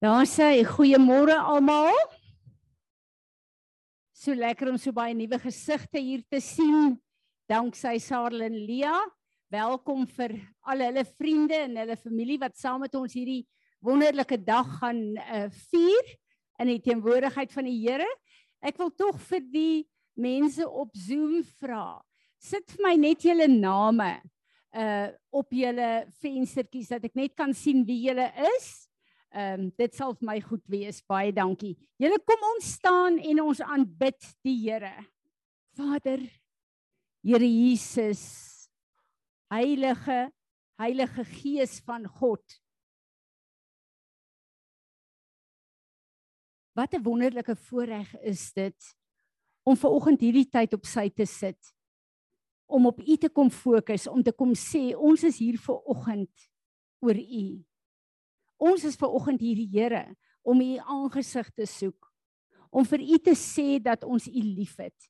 Daar sê goeiemôre almal. So lekker om so baie nuwe gesigte hier te sien. Danksy Sarlin Lia. Welkom vir al hulle vriende en hulle familie wat saam met ons hierdie wonderlike dag gaan uh, vier in die teenwoordigheid van die Here. Ek wil tog vir die mense op Zoom vra. Sit vir my net julle name uh op julle venstertjies dat ek net kan sien wie julle is. Ehm um, dit sal vir my goed wees. Baie dankie. Julle kom ons staan en ons aanbid die Here. Vader, Here Jesus, Heilige, Heilige Gees van God. Wat 'n wonderlike voorreg is dit om ver oggend hierdie tyd op sy te sit. Om op U te kom fokus, om te kom sê ons is hier vir oggend oor U. Ons is ver oggend hier die Here om u aangesig te soek. Om vir u te sê dat ons u liefhet.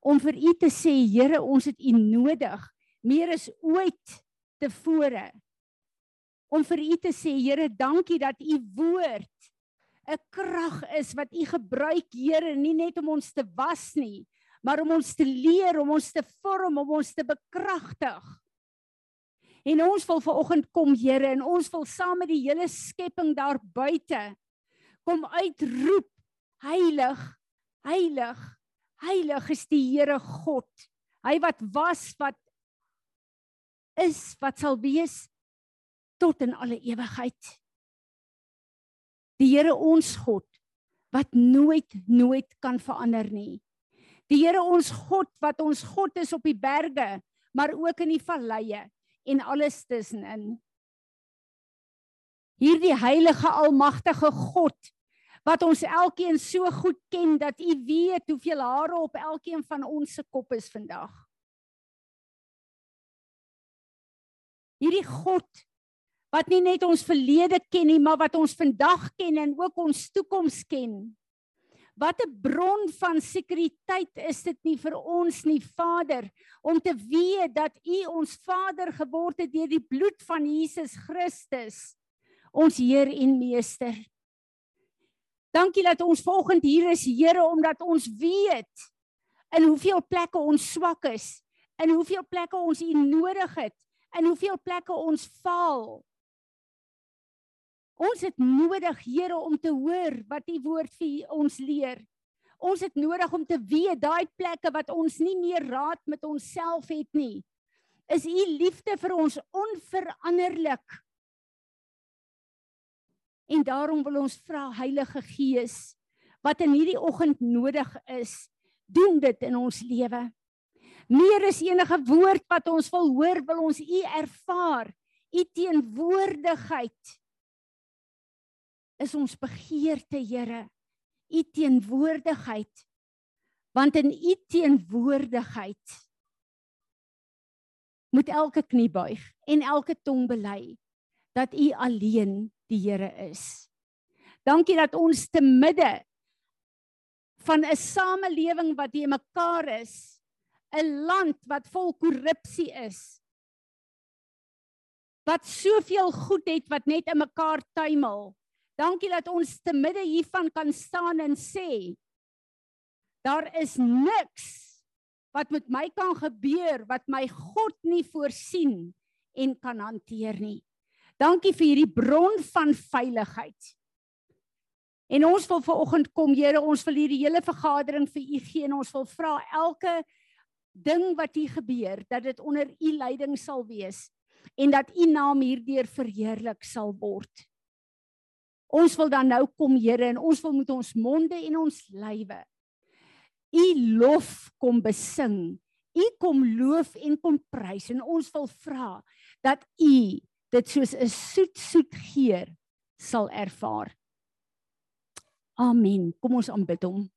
Om vir u te sê Here, ons het u nodig meer as ooit tevore. Om vir u te sê Here, dankie dat u woord 'n krag is wat u gebruik Here, nie net om ons te was nie, maar om ons te leer, om ons te vorm, om ons te bekragtig. En ons wil vanoggend kom Here en ons wil saam met die hele skepping daar buite kom uitroep heilig heilig heilig is die Here God. Hy wat was wat is wat sal wees tot in alle ewigheid. Die Here ons God wat nooit nooit kan verander nie. Die Here ons God wat ons God is op die berge, maar ook in die valleie en alles tussenin. Hierdie heilige almagtige God wat ons elkeen so goed ken dat u weet hoeveel hare op elkeen van ons se kop is vandag. Hierdie God wat nie net ons verlede ken nie, maar wat ons vandag ken en ook ons toekoms ken. Wat 'n bron van sekuriteit is dit nie vir ons nie, Vader, om te weet dat U ons Vader geword het deur die bloed van Jesus Christus, ons Heer en Meester. Dankie dat ons volgend hier is, Here, omdat ons weet in hoeveel plekke ons swak is, in hoeveel plekke ons U nodig het, in hoeveel plekke ons faal. Ons het nodig, Here, om te hoor wat U woord vir ons leer. Ons het nodig om te weet daai plekke wat ons nie meer raad met onsself het nie. Is U liefde vir ons onveranderlik? En daarom wil ons vra Heilige Gees wat in hierdie oggend nodig is, doen dit in ons lewe. Meer as enige woord wat ons wil hoor, wil ons U ervaar, U teenwoordigheid is ons begeerte, Here, u teenwoordigheid. Want in u teenwoordigheid moet elke knie buig en elke tong bely dat u alleen die Here is. Dankie dat ons te midde van 'n samelewing wat die mekaar is, 'n land wat vol korrupsie is, wat soveel goed het wat net in mekaar tuimel, Dankie dat ons te midde hiervan kan staan en sê daar is niks wat met my kan gebeur wat my God nie voorsien en kan hanteer nie. Dankie vir hierdie bron van veiligheid. En ons wil vanoggend kom, Here, ons wil hierdie hele vergadering vir U gee en ons wil vra elke ding wat hier gebeur dat dit onder U leiding sal wees en dat U naam hierdeur verheerlik sal word. Ons wil dan nou kom Here en ons wil met ons monde en ons lywe U lof kom besing. U kom loof en kom prys en ons wil vra dat U dit soos 'n soet soet geur sal ervaar. Amen. Kom ons aanbid hom.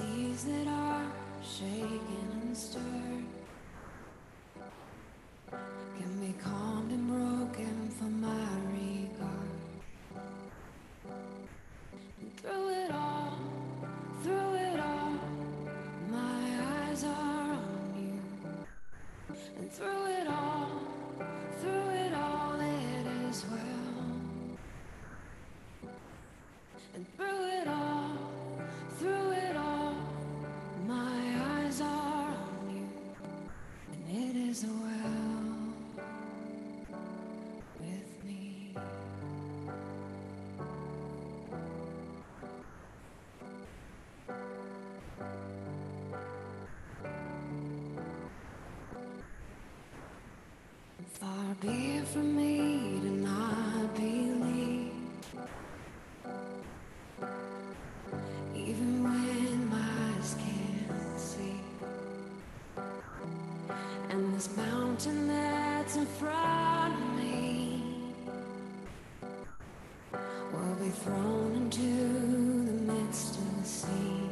Seas that are shaken and stirred thrown into the midst of the sea.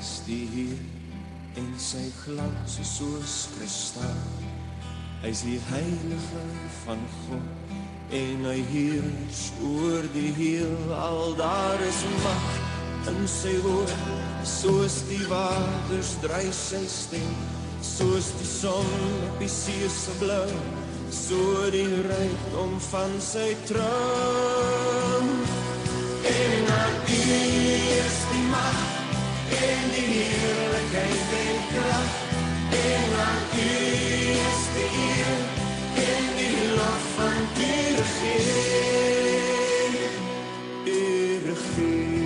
Is die Heer en sy glans is soos kristal. Hy's die heilige van God en hy heers oor die heelal. Daar is mag in sy woord, soos die waters dryf sy stem, soos die son op die see se blou, so die rykdom van sy troon. En aan U is die mag en die heerlijkheid en kracht. En aan U is de eer en die lof van U regeer. U regeer.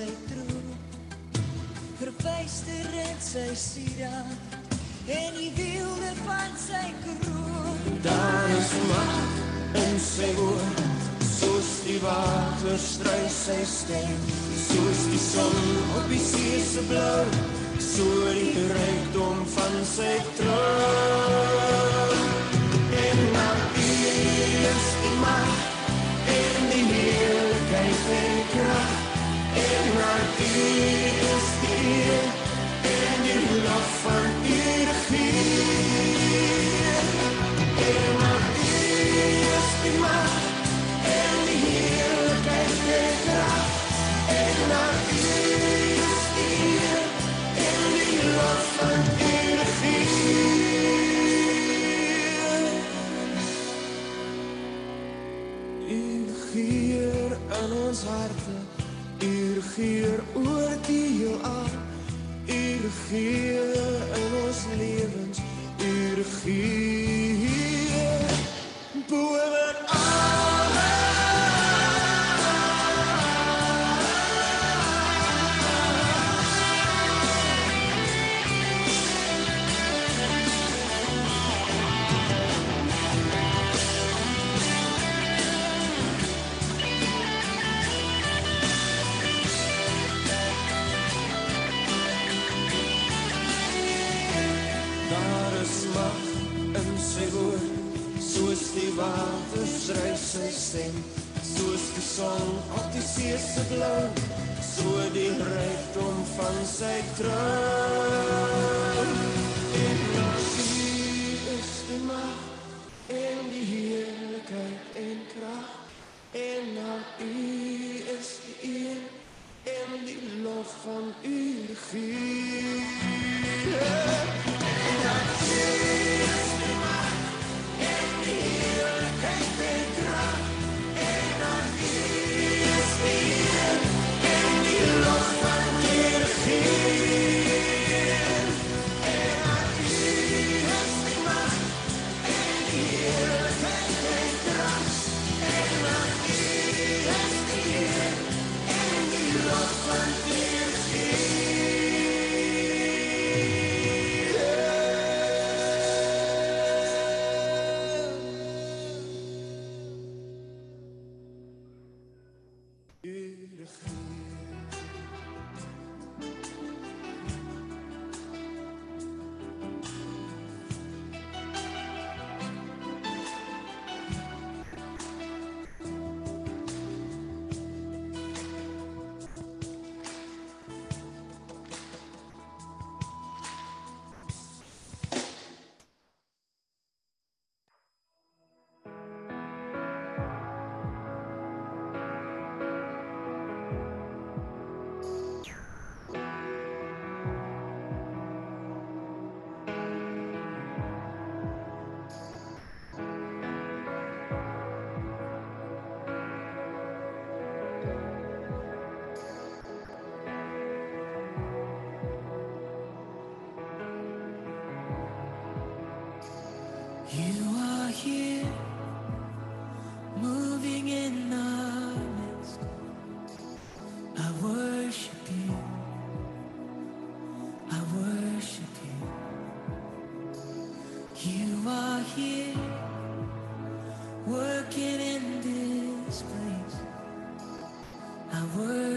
Sy troon verwyster in sy sieraad en die wielde van sy kroon Daar is mag in sy woord, soos die water stryk sy stem, soos die son op die see se blou, so die rykdom van sy troon. En aan U is die mag en die heerlijkheid ons harte, U regeer oor die heelal. U regeer in ons lewens, U regeer boven Daar mag in sy woord, soos die waters dryf sy stem, soos die son op die see se blou, so die rykdom van sy troon. En U is die mag en die heerlikheid en krag, en aan U is die eer en die lof van U regeer.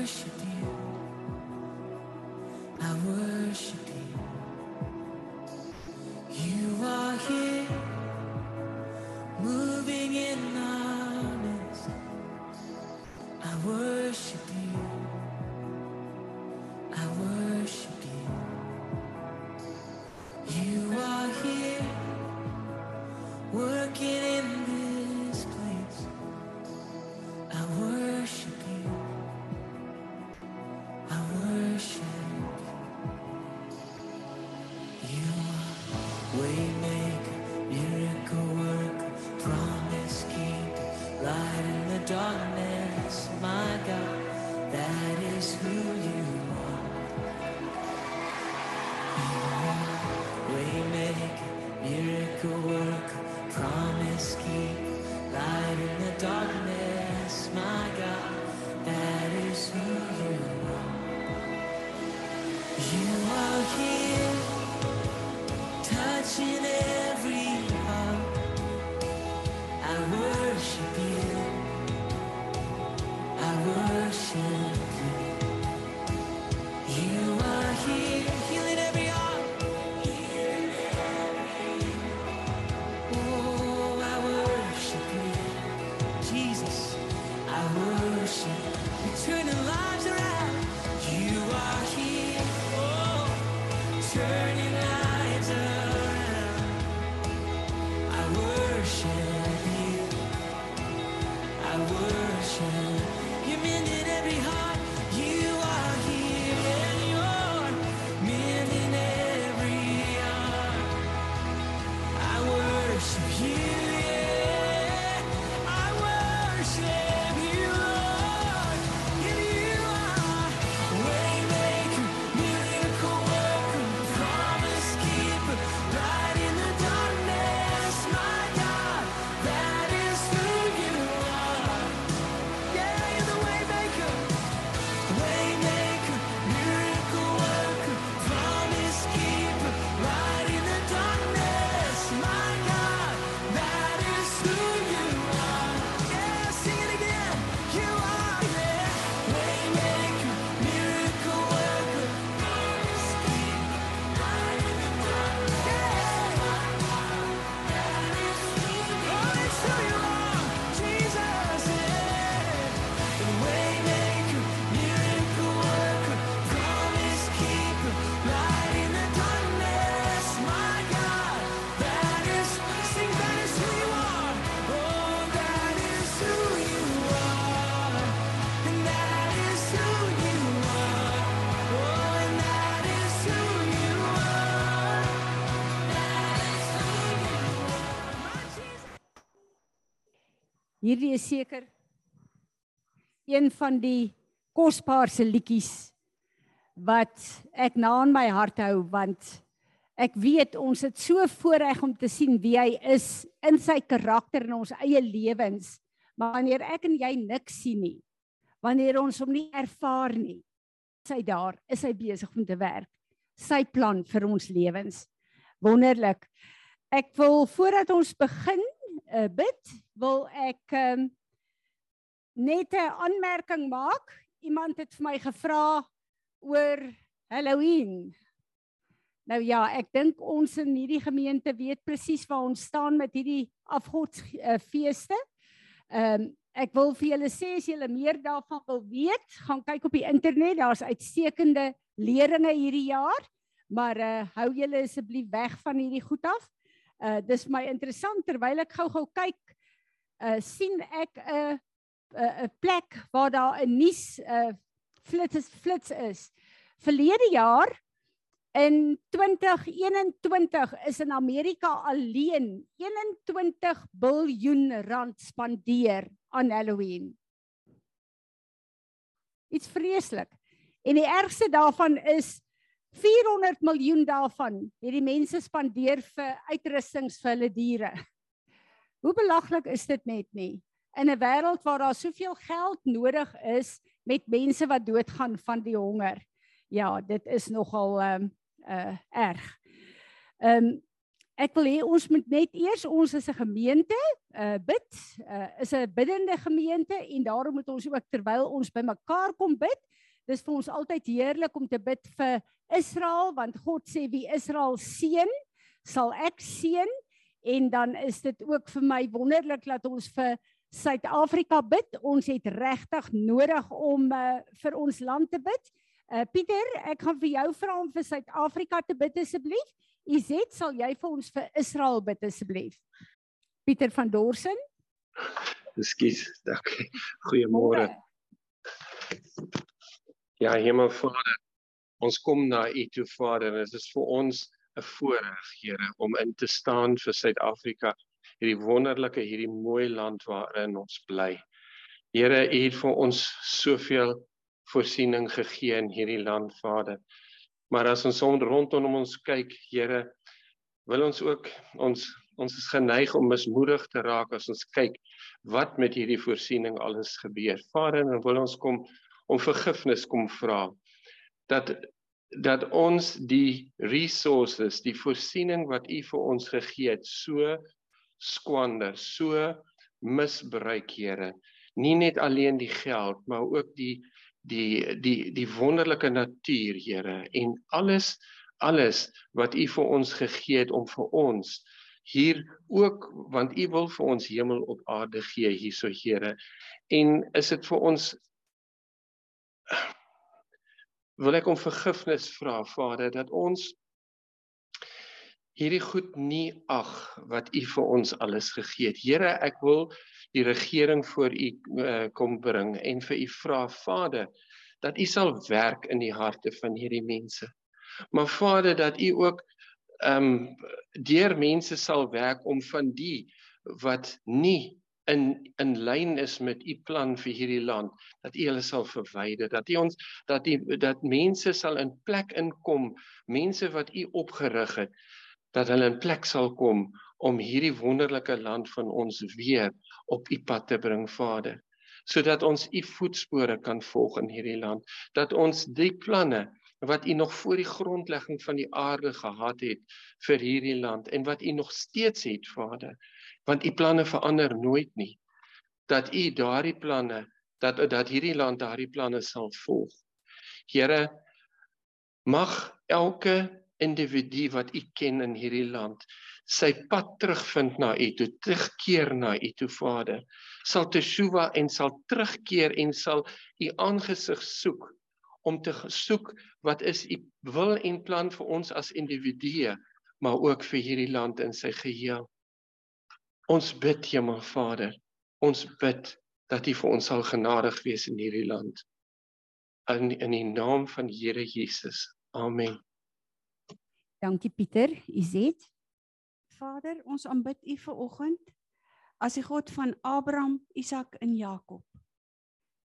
Worship Hierdie is seker een van die kosbaarste liedjies wat ek na in my hart hou want ek weet ons het so voorreg om te sien wie hy is in sy karakter in ons eie lewens. Maar wanneer ek en jy niks sien nie, wanneer ons hom nie ervaar nie, is hy daar, is hy besig om te werk. Sy plan vir ons lewens. Wonderlik. Ek wil voordat ons begin uh, bid, wil ek um, net 'n aanmerking maak. Iemand het vir my gevra oor Halloween. Nou ja, ek dink ons in hierdie gemeente weet presies waar ons staan met hierdie afgodsfeeste. Ehm um, ek wil vir julle sê as julle meer daarvan wil weet, gaan kyk op die internet. Daar's uitstekende leringe hierdie jaar, maar uh hou julle asseblief weg van hierdie goed af. Uh dis my interessant terwyl ek gou-gou kyk, uh sien ek 'n uh, 'n uh, plek waar daar 'n nuus uh flits flits is. Verlede jaar in 2021 is in Amerika alleen 21 biljoen rand spandeer aan Halloween. Iets vreeslik. En die ergste daarvan is 400 miljoen daarvan het die mense spandeer vir uitrustings vir hulle diere. Hoe belaglik is dit net nie? In 'n wêreld waar daar soveel geld nodig is met mense wat doodgaan van die honger. Ja, dit is nogal ehm um, uh erg. Ehm um, ek wil hê ons moet net eers ons is 'n gemeente uh bid. Uh is 'n biddende gemeente en daarom moet ons ook terwyl ons bymekaar kom bid. Dis vir ons altyd heerlik om te bid vir Israel want God sê wie Israel seën, sal ek seën en dan is dit ook vir my wonderlik dat ons vir Suid-Afrika bid. Ons het regtig nodig om uh, vir ons land te bid. Uh Pieter, ek gaan vir jou vra om vir Suid-Afrika te bid asseblief. Izet, sal jy vir ons vir Israel bid asseblief? Pieter van Dorsen. Ekskuus. Dankie. Goeiemôre. Ja, Hemelvader, ons kom na U toe Vader en dit is vir ons 'n voorreg, Here, om in te staan vir Suid-Afrika, hierdie wonderlike, hierdie mooi land waarin ons bly. Here, U het vir ons soveel voorsiening gegee in hierdie land, Vader. Maar as ons om rondom ons kyk, Here, wil ons ook ons ons is geneig om mismoedig te raak as ons kyk wat met hierdie voorsiening alles gebeur. Vader, en wil ons kom om vergifnis kom vra dat dat ons die resources, die voorsiening wat U vir ons gegee het, so skwander, so misbruik, Here. Nie net alleen die geld, maar ook die die die die wonderlike natuur, Here, en alles alles wat U vir ons gegee het om vir ons hier ook want U wil vir ons hemel op aarde gee hierso Here. En is dit vir ons wil ek om vergifnis vra Vader dat ons hierdie goed nie ag wat U vir ons alles gegee het. Here, ek wil die regering voor U uh, kom bring en vir U vra Vader dat U sal werk in die harte van hierdie mense. Maar Vader dat U ook ehm um, deur mense sal werk om van die wat nie in in lyn is met u plan vir hierdie land dat u hulle sal verwyder dat u ons dat u dat mense sal in plek inkom mense wat u opgerig het dat hulle in plek sal kom om hierdie wonderlike land van ons weer op u pad te bring Vader sodat ons u voetspore kan volg in hierdie land dat ons die planne wat u nog voor die grondlegging van die aarde gehad het vir hierdie land en wat u nog steeds het Vader want u planne verander nooit nie. Dat u daardie planne dat dat hierdie land daardie planne sal volg. Here mag elke individu wat u ken in hierdie land sy pad terugvind na u toe terugkeer na u toe Vader. Sal teshuwa en sal terugkeer en sal u aangesig soek om te soek wat is u wil en plan vir ons as individue maar ook vir hierdie land in sy geheel Ons bid Hemel Vader, ons bid dat U vir ons sal genadig wees in hierdie land. In in die naam van Here Jesus. Amen. Dankie Pieter, Izet. Vader, ons aanbid U vir oggend as die God van Abraham, Isak en Jakob.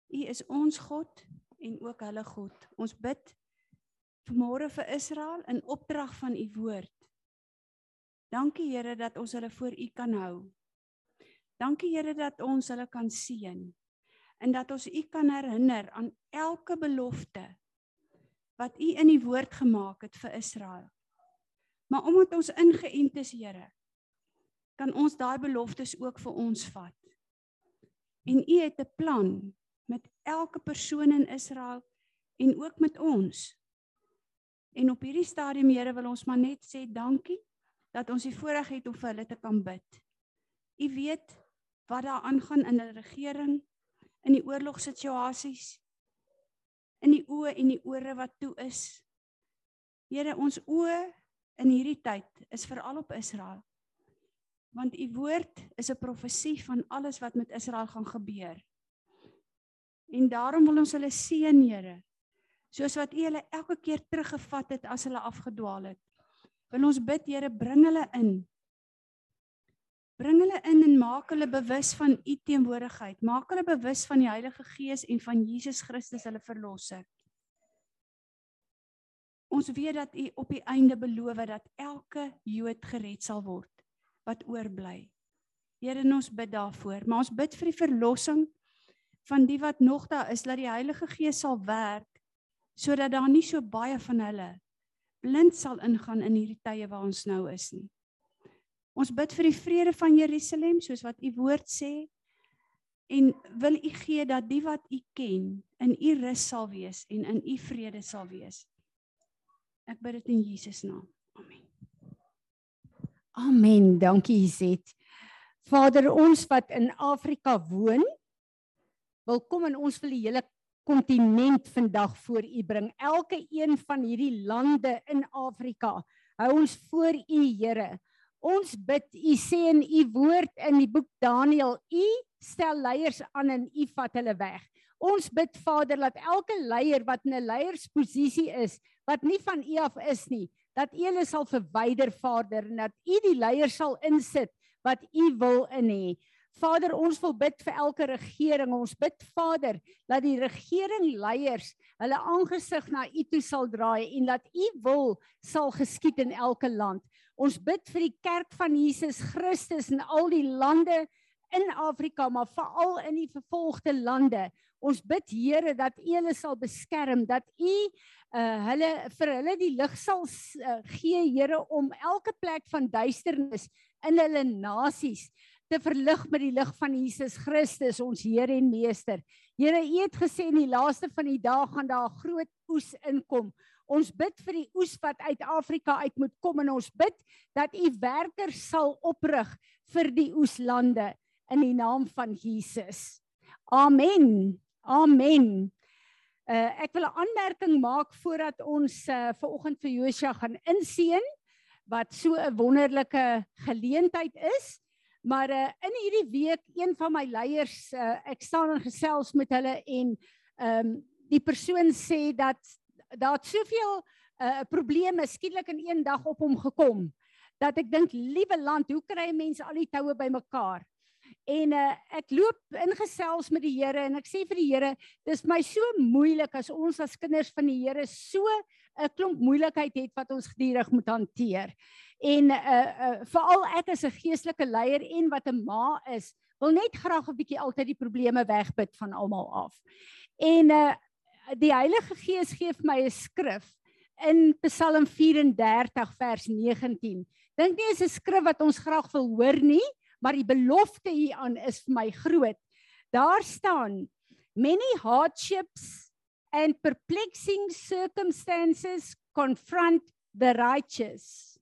U is ons God en ook hulle God. Ons bid vanmôre vir Israel in opdrag van U woord. Dankie Here dat ons hulle voor U kan hou. Dankie Here dat ons hulle kan seën en dat ons U kan herinner aan elke belofte wat U in die woord gemaak het vir Israel. Maar omdat ons ingeënt is, Here, kan ons daai beloftes ook vir ons vat. En U het 'n plan met elke persoon in Israel en ook met ons. En op hierdie stadium, Here, wil ons maar net sê dankie dat ons die voorreg het om vir hulle te kan bid. U weet wat daar aangaan in 'n regering, in die oorlogsituasies, in die oë en die ore wat toe is. Here, ons oë in hierdie tyd is veral op Israel. Want u woord is 'n profesie van alles wat met Israel gaan gebeur. En daarom wil ons hulle seën, Here, soos wat u hulle elke keer teruggevat het as hulle afgedwaal het. Wil ons bid Here bring hulle in. Bring hulle in en maak hulle bewus van u teenwoordigheid. Maak hulle bewus van die Heilige Gees en van Jesus Christus hulle verlosser. Ons weet dat u op die einde beloof dat elke Jood gered sal word wat oorbly. Here, ons bid daarvoor, maar ons bid vir die verlossing van die wat nog daar is, dat die Heilige Gees sal werk sodat daar nie so baie van hulle blind sal ingaan in hierdie tye waar ons nou is nie. Ons bid vir die vrede van Jerusalem soos wat u woord sê en wil u gee dat die wat u ken in u rus sal wees en in u vrede sal wees. Ek bid dit in Jesus naam. Amen. Amen. Dankie Izet. Vader, ons wat in Afrika woon, wil kom en ons wil die hele kontinent vandag voor u bring. Elke een van hierdie lande in Afrika. Hou ons voor u, Here. Ons bid, u sê in u woord in die boek Daniël, u stel leiers aan en u vat hulle weg. Ons bid Vader dat elke leier wat in 'n leiersposisie is, wat nie van u af is nie, dat U hulle sal verwyder Vader en dat U die leiers sal insit wat U wil in hê. Vader, ons wil bid vir elke regering. Ons bid Vader dat die regering leiers hulle aangesig na U toe sal draai en dat U wil sal geskied in elke land. Ons bid vir die kerk van Jesus Christus in al die lande in Afrika, maar veral in die vervolgde lande. Ons bid Here dat U hulle sal beskerm, dat U uh hulle vir hulle die lig sal uh, gee Here om elke plek van duisternis in hulle nasies te verlig met die lig van Jesus Christus ons Here en Meester. Here, U het gesê in die laaste van die dae gaan daar 'n groot oes inkom. Ons bid vir die oes wat uit Afrika uit moet kom en ons bid dat U werkers sal oprig vir die oeslande in die naam van Jesus. Amen. Amen. Uh ek wil 'n aanmerking maak voordat ons uh ver oggend vir Josia gaan inseën wat so 'n wonderlike geleentheid is. Maar uh in hierdie week een van my leiers uh ek staan en gesels met hulle en ehm um, die persoon sê dat daar soveel uh probleme skielik in een dag op hom gekom dat ek dink liewe land hoe kry mense al die toue bymekaar En uh, ek loop ingesels met die Here en ek sê vir die Here, dis my so moeilik as ons as kinders van die Here so 'n klomp moeilikheid het wat ons gedurig moet hanteer. En uh uh veral ek as 'n geestelike leier en wat 'n ma is, wil net graag 'n bietjie altyd die probleme wegbid van almal af. En uh die Heilige Gees gee vir my 'n skrif in Psalm 34 vers 19. Dink nie is 'n skrif wat ons graag wil hoor nie, maar die belofte hieraan is vir my groot. Daar staan many hardships and perplexing circumstances confront the righteous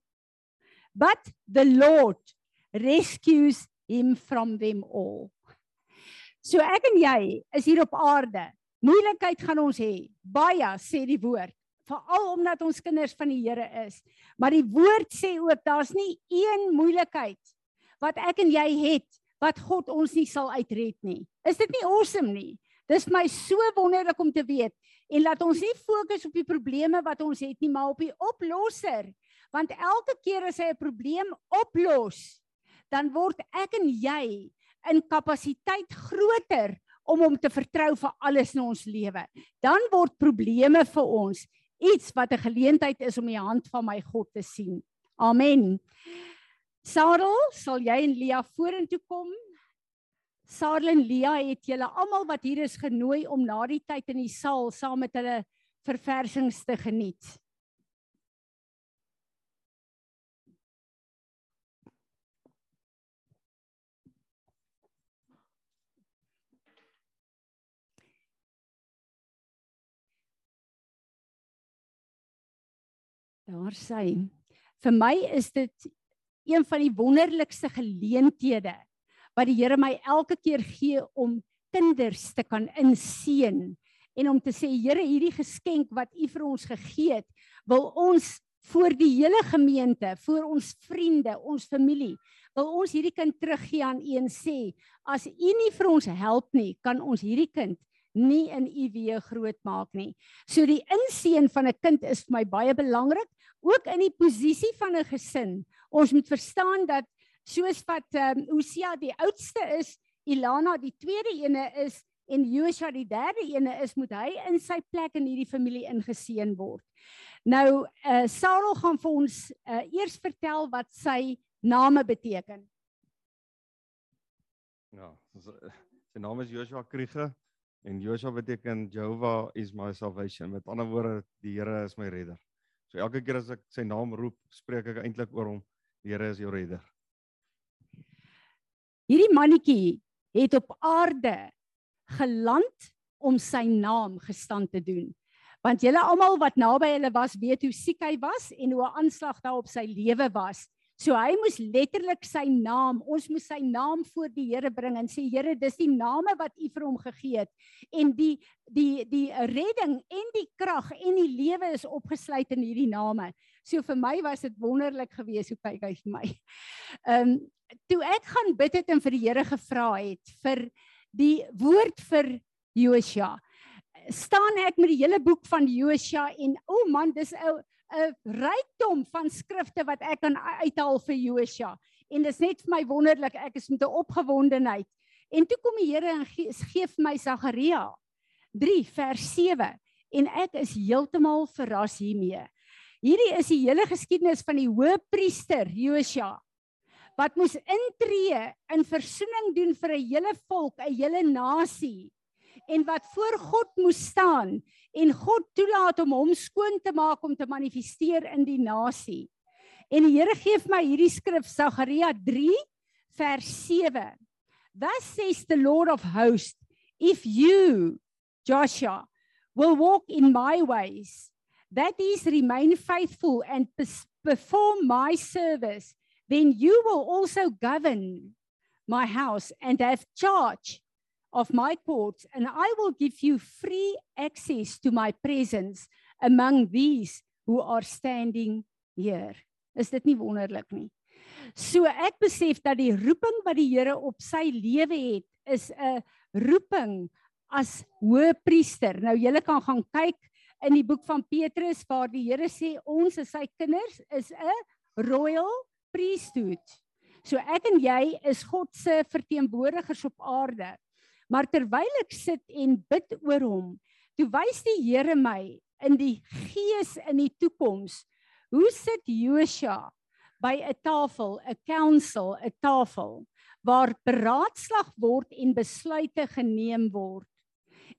but the Lord rescues him from them all. So ek en jy is hier op aarde. Moeilikheid gaan ons hê. Baie sê die woord, veral omdat ons kinders van die Here is. Maar die woord sê ook daar's nie een moeilikheid wat ek en jy het wat God ons nie sal uitred nie. Is dit nie awesome nie? Dis my so wonderlik om te weet en laat ons nie fokus op die probleme wat ons het nie, maar op die oplosser want elke keer as hy 'n probleem oplos, dan word ek en jy in kapasiteit groter om hom te vertrou vir alles in ons lewe. Dan word probleme vir ons iets wat 'n geleentheid is om die hand van my God te sien. Amen. Sarel, sal jy en Lia vorentoe kom? Sarel en Lia het julle almal wat hier is genooi om na die tyd in die saal saam met hulle verversings te geniet. Daar sê vir my is dit een van die wonderlikste geleenthede wat die Here my elke keer gee om kinders te kan inseën en om te sê Here hierdie geskenk wat U vir ons gegee het wil ons voor die hele gemeente, voor ons vriende, ons familie, wil ons hierdie kind teruggee aan U en sê as U nie vir ons help nie, kan ons hierdie kind nie in u weë groot maak nie. So die inseën van 'n kind is vir my baie belangrik, ook in die posisie van 'n gesin. Ons moet verstaan dat soos wat ehm um, Hosea die oudste is, Ilana die tweede ene is en Josua die derde ene is, moet hy in sy plek in hierdie familie ingeseën word. Nou eh uh, Sarel gaan vir ons uh, eers vertel wat sy name beteken. Ja, sy naam is Joshua Kriege. En Joshua beteken Jehovah is my salvation. Met ander woorde, die Here is my redder. So elke keer as ek sy naam roep, spreek ek eintlik oor hom. Die Here is jou redder. Hierdie mannetjie het op aarde geland om sy naam gestand te doen. Want julle almal wat naby hulle was, weet hoe siek hy was en hoe 'n aanslag daar op sy lewe was. So hy moes letterlik sy naam, ons moes sy naam voor die Here bring en sê Here, dis die name wat U vir hom gegee het en die die die redding en die krag en die lewe is opgesluit in hierdie name. So vir my was dit wonderlik geweest hoe kyk hy vir my. Ehm um, toe ek gaan bid het en vir die Here gevra het vir die woord vir Josua staan ek met die hele boek van Josua en o oh man dis 'n 'n rykdom van skrifte wat ek kan uithaal vir Josua. En dis net vir my wonderlik, ek is met 'n opgewondenheid. En toe kom die Here en gee, gee vir my Sagaria 3 vers 7 en ek is heeltemal verras hiermee. Hierdie is die hele geskiedenis van die hoëpriester Josua wat moes intree in versoening doen vir 'n hele volk, 'n hele nasie en wat voor God moes staan en God toelaat om hom skoon te maak om te manifesteer in die nasie. En die Here gee vir my hierdie skrif Sagaria 3 vers 7. Thus says the Lord of hosts, if you Joshua will walk in my ways, that is remain faithful and perform my service, then you will also govern my house and have charge of my courts, and I will give you free access to my presence among these who are standing here. Is dit nie wonderlik nie? So ek besef dat die roeping wat die Here op sy lewe het, is 'n roeping as hoëpriester. Nou julle kan gaan kyk in die boek van Petrus waar die Here sê ons is sy kinders is 'n royal priesthood. So ek en jy is God se verteenwoordigers op aarde. Maar terwyl ek sit en bid oor hom, toe wys die Here my in die gees in die toekoms. Hoe sit Josua by 'n tafel, 'n council, 'n tafel waar beraadslag word en besluite geneem word.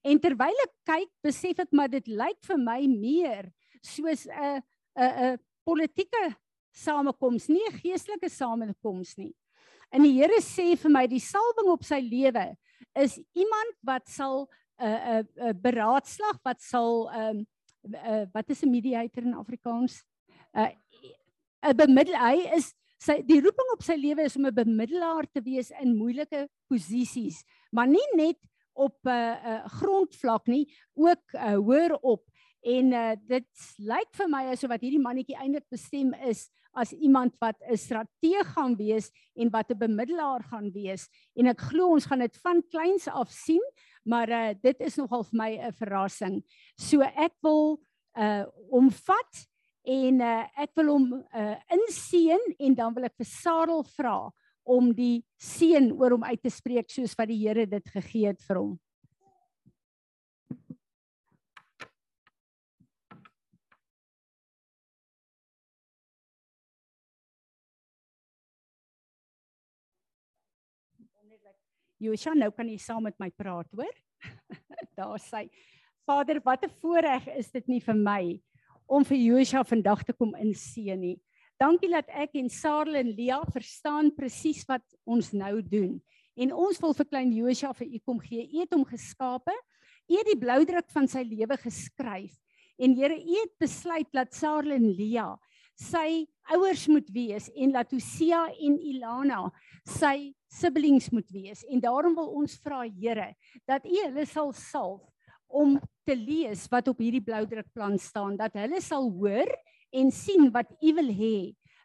En terwyl ek kyk, besef ek maar dit lyk vir my meer soos 'n 'n 'n politieke samekoms, nie 'n geestelike samekoms nie. En die Here sê vir my die salwing op sy lewe is iemand wat sal 'n uh, 'n uh, uh, beraadslag wat sal ehm um, uh, wat is 'n mediator in Afrikaans? 'n uh, 'n bemiddel hy is sy die roeping op sy lewe is om 'n bemiddelaar te wees in moeilike posisies, maar nie net op 'n uh, uh, grondvlak nie, ook uh, hoër op. En uh, dit lyk vir my asof wat hierdie mannetjie eintlik bestem is as iemand wat 'n strateeg gaan wees en wat 'n bemiddelaar gaan wees en ek glo ons gaan dit van kleins af sien maar uh, dit is nogal vir my 'n verrassing. So ek wil uh omvat en uh, ek wil hom uh inseën en dan wil ek vir Sarel vra om die seën oor hom uit te spreek soos wat die Here dit gegee het vir hom. Josha, nou kan jy saam met my praat, hoor? Daar sê Vader, wat 'n voorreg is dit nie vir my om vir Josha vandag te kom inseën nie. Dankie dat ek en Sarel en Lia verstaan presies wat ons nou doen. En ons wil vir klein Josha vir u kom gee. U het hom geskape. U het die bloudruk van sy lewe geskryf. En Here, u het besluit dat Sarel en Lia sy ouers moet wees en Latosia en Ilana sy siblings moet wees. En daarom wil ons vra Here dat U hulle sal salf om te lees wat op hierdie bloudrukplan staan dat hulle sal hoor en sien wat U wil hê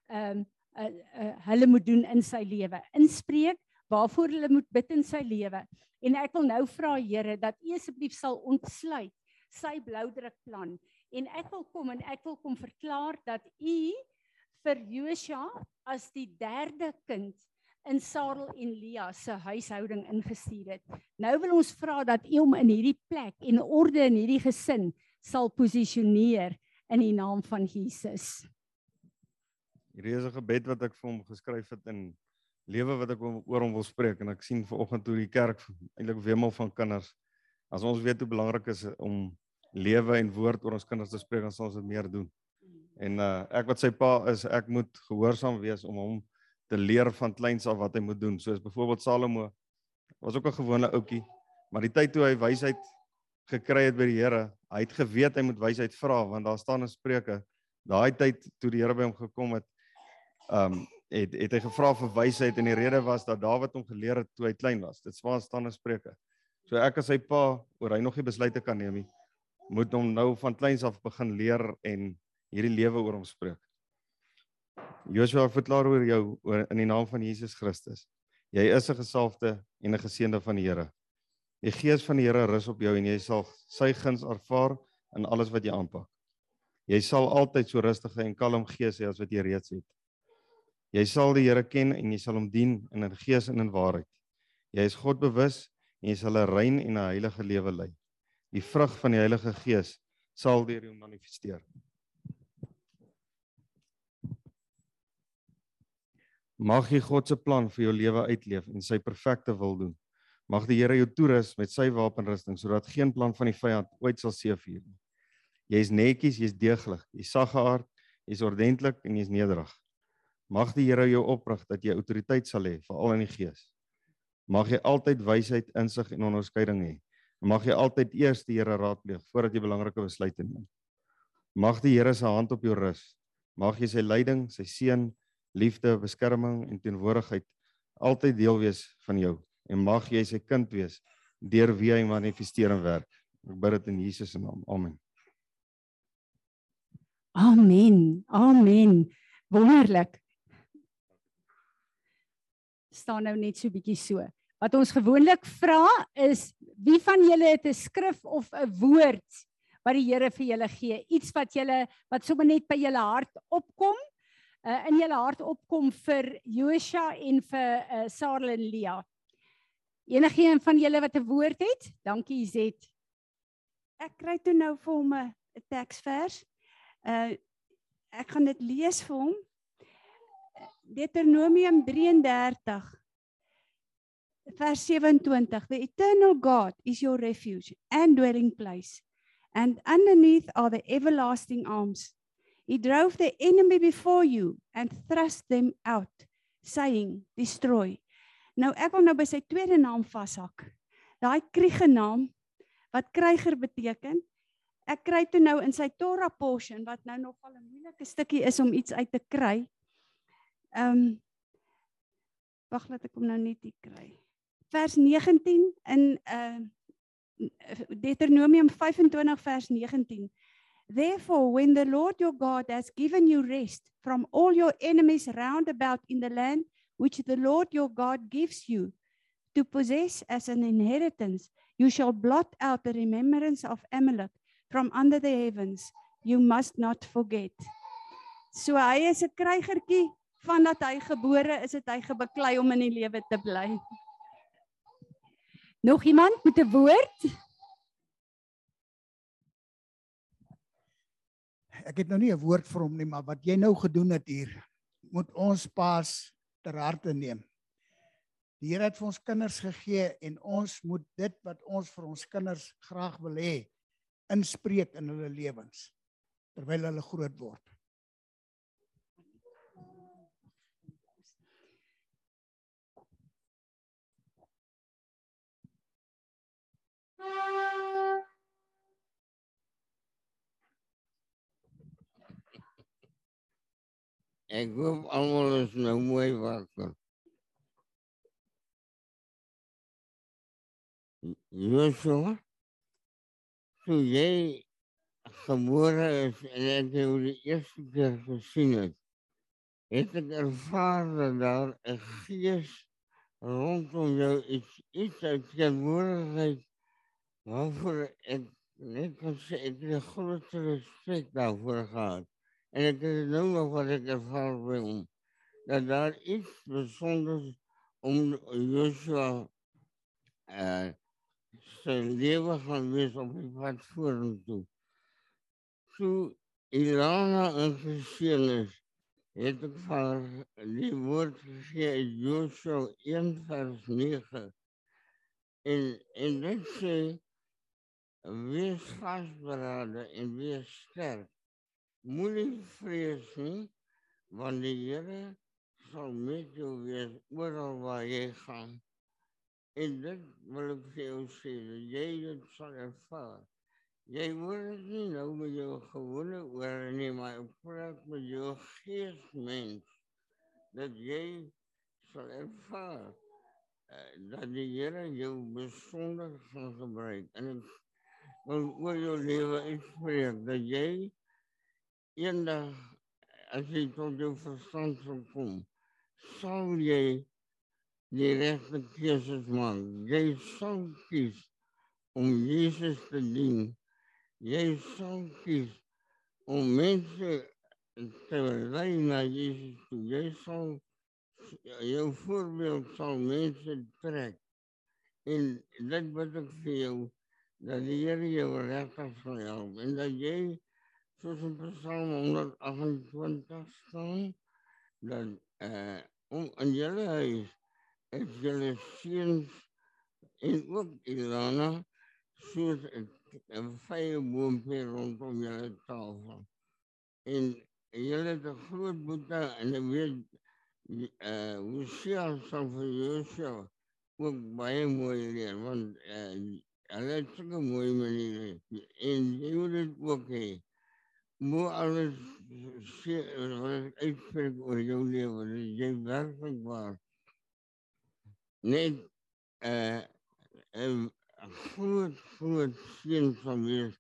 ehm um, uh, uh, hulle moet doen in sy lewe. Inspreek waarvoor hulle moet bid in sy lewe. En ek wil nou vra Here dat U asseblief sal ontsluit sy bloudrukplan. En ek wil kom en ek wil kom verklaar dat u vir Josua as die derde kind in Sarel en Lia se huishouding ingestuur het. Nou wil ons vra dat u hom in hierdie plek en orde in hierdie gesin sal posisioneer in die naam van Jesus. Hierdie is 'n gebed wat ek vir hom geskryf het in lewe wat ek oor hom wil spreek en ek sien vanoggend hoe die kerk eintlik wemel van kinders. As ons weet hoe belangrik is om lewe en woord oor ons kinders te spreek, dan sal ons dit meer doen. En uh ek wat sy pa is, ek moet gehoorsaam wees om hom te leer van kleins af wat hy moet doen. Soos byvoorbeeld Salomo was ook 'n gewone ouetjie, maar die tyd toe hy wysheid gekry het by die Here, hy het geweet hy moet wysheid vra want daar staan in Spreuke, daai tyd toe die Here by hom gekom het, um het het hy gevra vir wysheid en die rede was dat Dawid hom geleer het toe hy klein was. Dit staan in Spreuke. So ek as sy pa oor hy nog nie besluite kan neem nie moet hom nou van kleins af begin leer en hierdie lewe oor hom spreek. Joshua verklaar oor jou oor in die naam van Jesus Christus. Jy is 'n gesalfde en 'n geseënde van die Here. Die gees van die Here rus op jou en jy sal sy guns ervaar in alles wat jy aanpak. Jy sal altyd so rustige en kalm gees hê as wat jy reeds het. Jy sal die Here ken en jy sal hom dien in 'n gees en in waarheid. Jy is God bewus en jy sal 'n rein en 'n heilige lewe lei. Die vrug van die Heilige Gees sal deur jou manifesteer. Mag jy God se plan vir jou lewe uitleef en sy perfekte wil doen. Mag die Here jou toerus met sy wapenrusting sodat geen plan van die vyand ooit sal seëvier nie. Jy's netjies, jy's deeglik, jy's saggeaard, jy's ordentlik en jy's nederig. Mag die Here jou oprig dat jy autoriteit sal hê veral in die gees. Mag jy altyd wysheid, insig en onderskeiding hê. Mag jy altyd eers die Here raadpleeg voordat jy belangrike besluite neem. Mag die Here se hand op jou rus. Mag jy sy leiding, sy seën, liefde, beskerming en teenwoordigheid altyd deel wees van jou en mag jy sy kind wees deur wie hy manifesteer en werk. Ek bid dit in Jesus se naam. Amen. Amen. Amen. Wonderlik. staan nou net so bietjie so. Wat ons gewoonlik vra is wie van julle het 'n skrif of 'n woord wat die Here vir julle gee? Iets wat julle wat sommer net by julle hart opkom, uh, in julle hart opkom vir Joshua en vir uh, Sarah en Leah. Enigeen van julle wat 'n woord het? Dankie Izet. Ek kry toe nou vir hom 'n teksvers. Uh ek gaan dit lees vir hom. Deuteronomium 33 vers 27 The eternal God is your refuge and dwelling place and underneath are the everlasting arms He drove the enemy before you and thrust them out saying destroy Nou ek wil nou by sy tweede naam vashak Daai kriege naam wat kryger beteken Ek kry toe nou in sy Torah portion wat nou nogal 'n moeilike stukkie is om iets uit te kry. Ehm um, Wag, laat ek hom nou net hier kry. Vers 19 in uh Deuteronomium 25 vers 19. Therefore when the Lord your God has given you rest from all your enemies round about in the land which the Lord your God gives you to possess as an inheritance, you shall blot out the remembrance of Amalek from under the heavens. You must not forget. So hy is 'n krygertjie vandat hy gebore is, het hy gebeklei om in die lewe te bly. Nog iemand met 'n woord? Ek het nou nie 'n woord vir hom nie, maar wat jy nou gedoen het hier, moet ons paas ter harte neem. Die Here het vir ons kinders gegee en ons moet dit wat ons vir ons kinders graag wil hê, inspreek in hulle lewens terwyl hulle groot word. Ek hoop almal is nou mooi wakker. Joshua, toe jy gebore is en ek jou die eerste keer gesien het, het ek ervaar dat daar 'n gees rondom jou iets iets uit teenwoordigheid waarvoor ek net kan sê ek het 'n groot respek daarvoor gehad. En ek het nou nog wat ervaar by hom. Dat daar iets bijzonders om Joshua uh, zijn leven gaan wees op die pad vorentoe. Toe Ilana een gezien is, het ek van die woord gegee uit Joshua 1 vers 9. En, en dit sê, wees vastberaden en wees sterk. Moenie vrees nie, want die Here sal met jou wees oral waar jy gaan. En dit wil ek vir jou sê, jy dit sal ervaar. Jy word nie nou met jou gewone oor nie, maar ek praat met jou geestmens, dat jy sal ervaar dat die Here jou besonder gaan gebruik. En ek wil oor jou lewe uitspreek, dat jy eendag as jy tot jou verstand sal kom, sal jy die regte keuses maak. Jy sal kies om Jesus te dien. Jy sal kies om mense te lei na Jesus toe. Jy sal jou voorbeeld sal mense trek. En dit wat ek vir jou dat die Here jou regtig sal help en dat jy soos in Psalm 128 staan dat eh om in julle huis is julle seuns en ook Ilana soos 'n vrye boompie rondom julle tafel. En julle het 'n groot boete en ek weet eh hoe sien sal vir Josua ook baie mooi leer want eh hulle het mooi maniere en jy moet dit ook hê. Moet alles uitspreek oor jou lewe, dat jy werklik waar net eh 'n groot groot seën van wees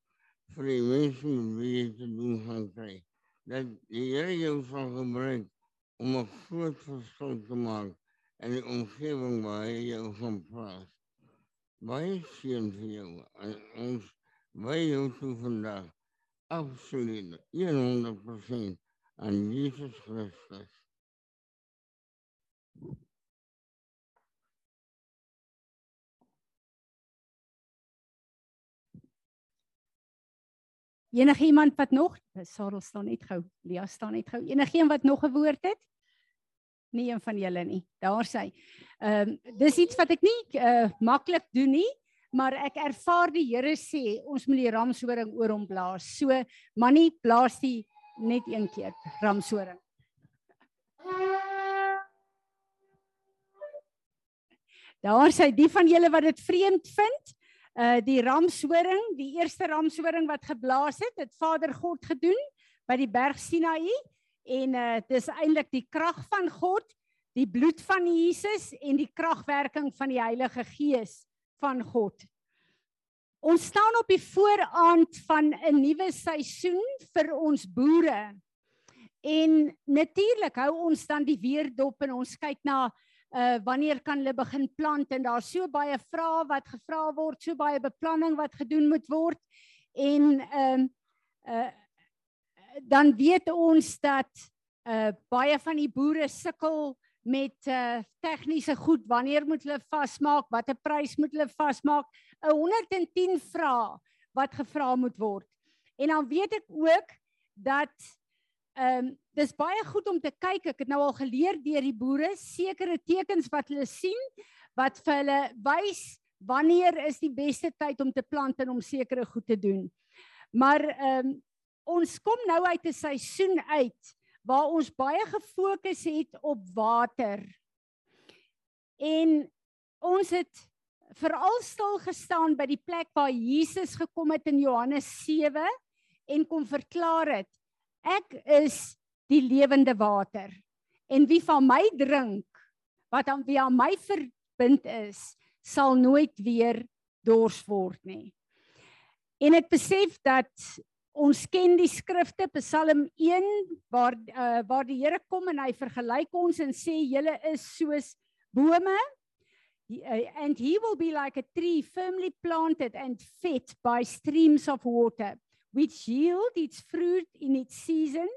vir die mense met wie jy te doen gaan kry. Dat die Here jou sal gebruik om 'n groot verskil te maak in die omgewing waar hy jou gaan plaas. Baie seën vir jou. En ons wy jou toe vandag absoluut 100% aan Jesus Christus. Enige iemand wat nog Sarel staan net gou, Lia staan net gou. Enige een wat nog 'n woord het? Nie een van julle nie. Daar sê. Ehm um, dis iets wat ek nie uh, maklik doen nie, maar ek ervaar die Here sê ons moet die ramshoring oor hom blaas. So manie blaas die net een keer ramshoring. Daar sê die van julle wat dit vreemd vind, uh die ramshoring, die eerste ramshoring wat geblaas het, het Vader God gedoen by die berg Sinaï en uh dis eintlik die krag van God, die bloed van Jesus en die kragwerking van die Heilige Gees van God. Ons staan op die vooraand van 'n nuwe seisoen vir ons boere. En natuurlik hou ons dan die weer dop en ons kyk na uh wanneer kan hulle begin plant en daar's so baie vrae wat gevra word, so baie beplanning wat gedoen moet word en ehm um, uh dan weet ons dat uh baie van die boere sukkel met uh tegniese goed, wanneer moet hulle vasmaak, watter prys moet hulle vasmaak? 'n 110 vrae wat gevra moet word. En dan weet ek ook dat ehm um, dis baie goed om te kyk. Ek het nou al geleer deur die boere sekere tekens wat hulle sien wat vir hulle wys wanneer is die beste tyd om te plant en om sekere goed te doen. Maar ehm um, ons kom nou uit 'n seisoen uit waar ons baie gefokus het op water. En ons het veral stil gestaan by die plek waar Jesus gekom het in Johannes 7 en kom verklaar het Ek is die lewende water. En wie van my drink wat aan wie aan my verbind is, sal nooit weer dors word nie. En ek besef dat ons ken die skrifte Psalm 1 waar uh, waar die Here kom en hy vergelyk ons en sê julle is soos bome uh, and he will be like a tree firmly planted and fed by streams of water which yield its fruit in its season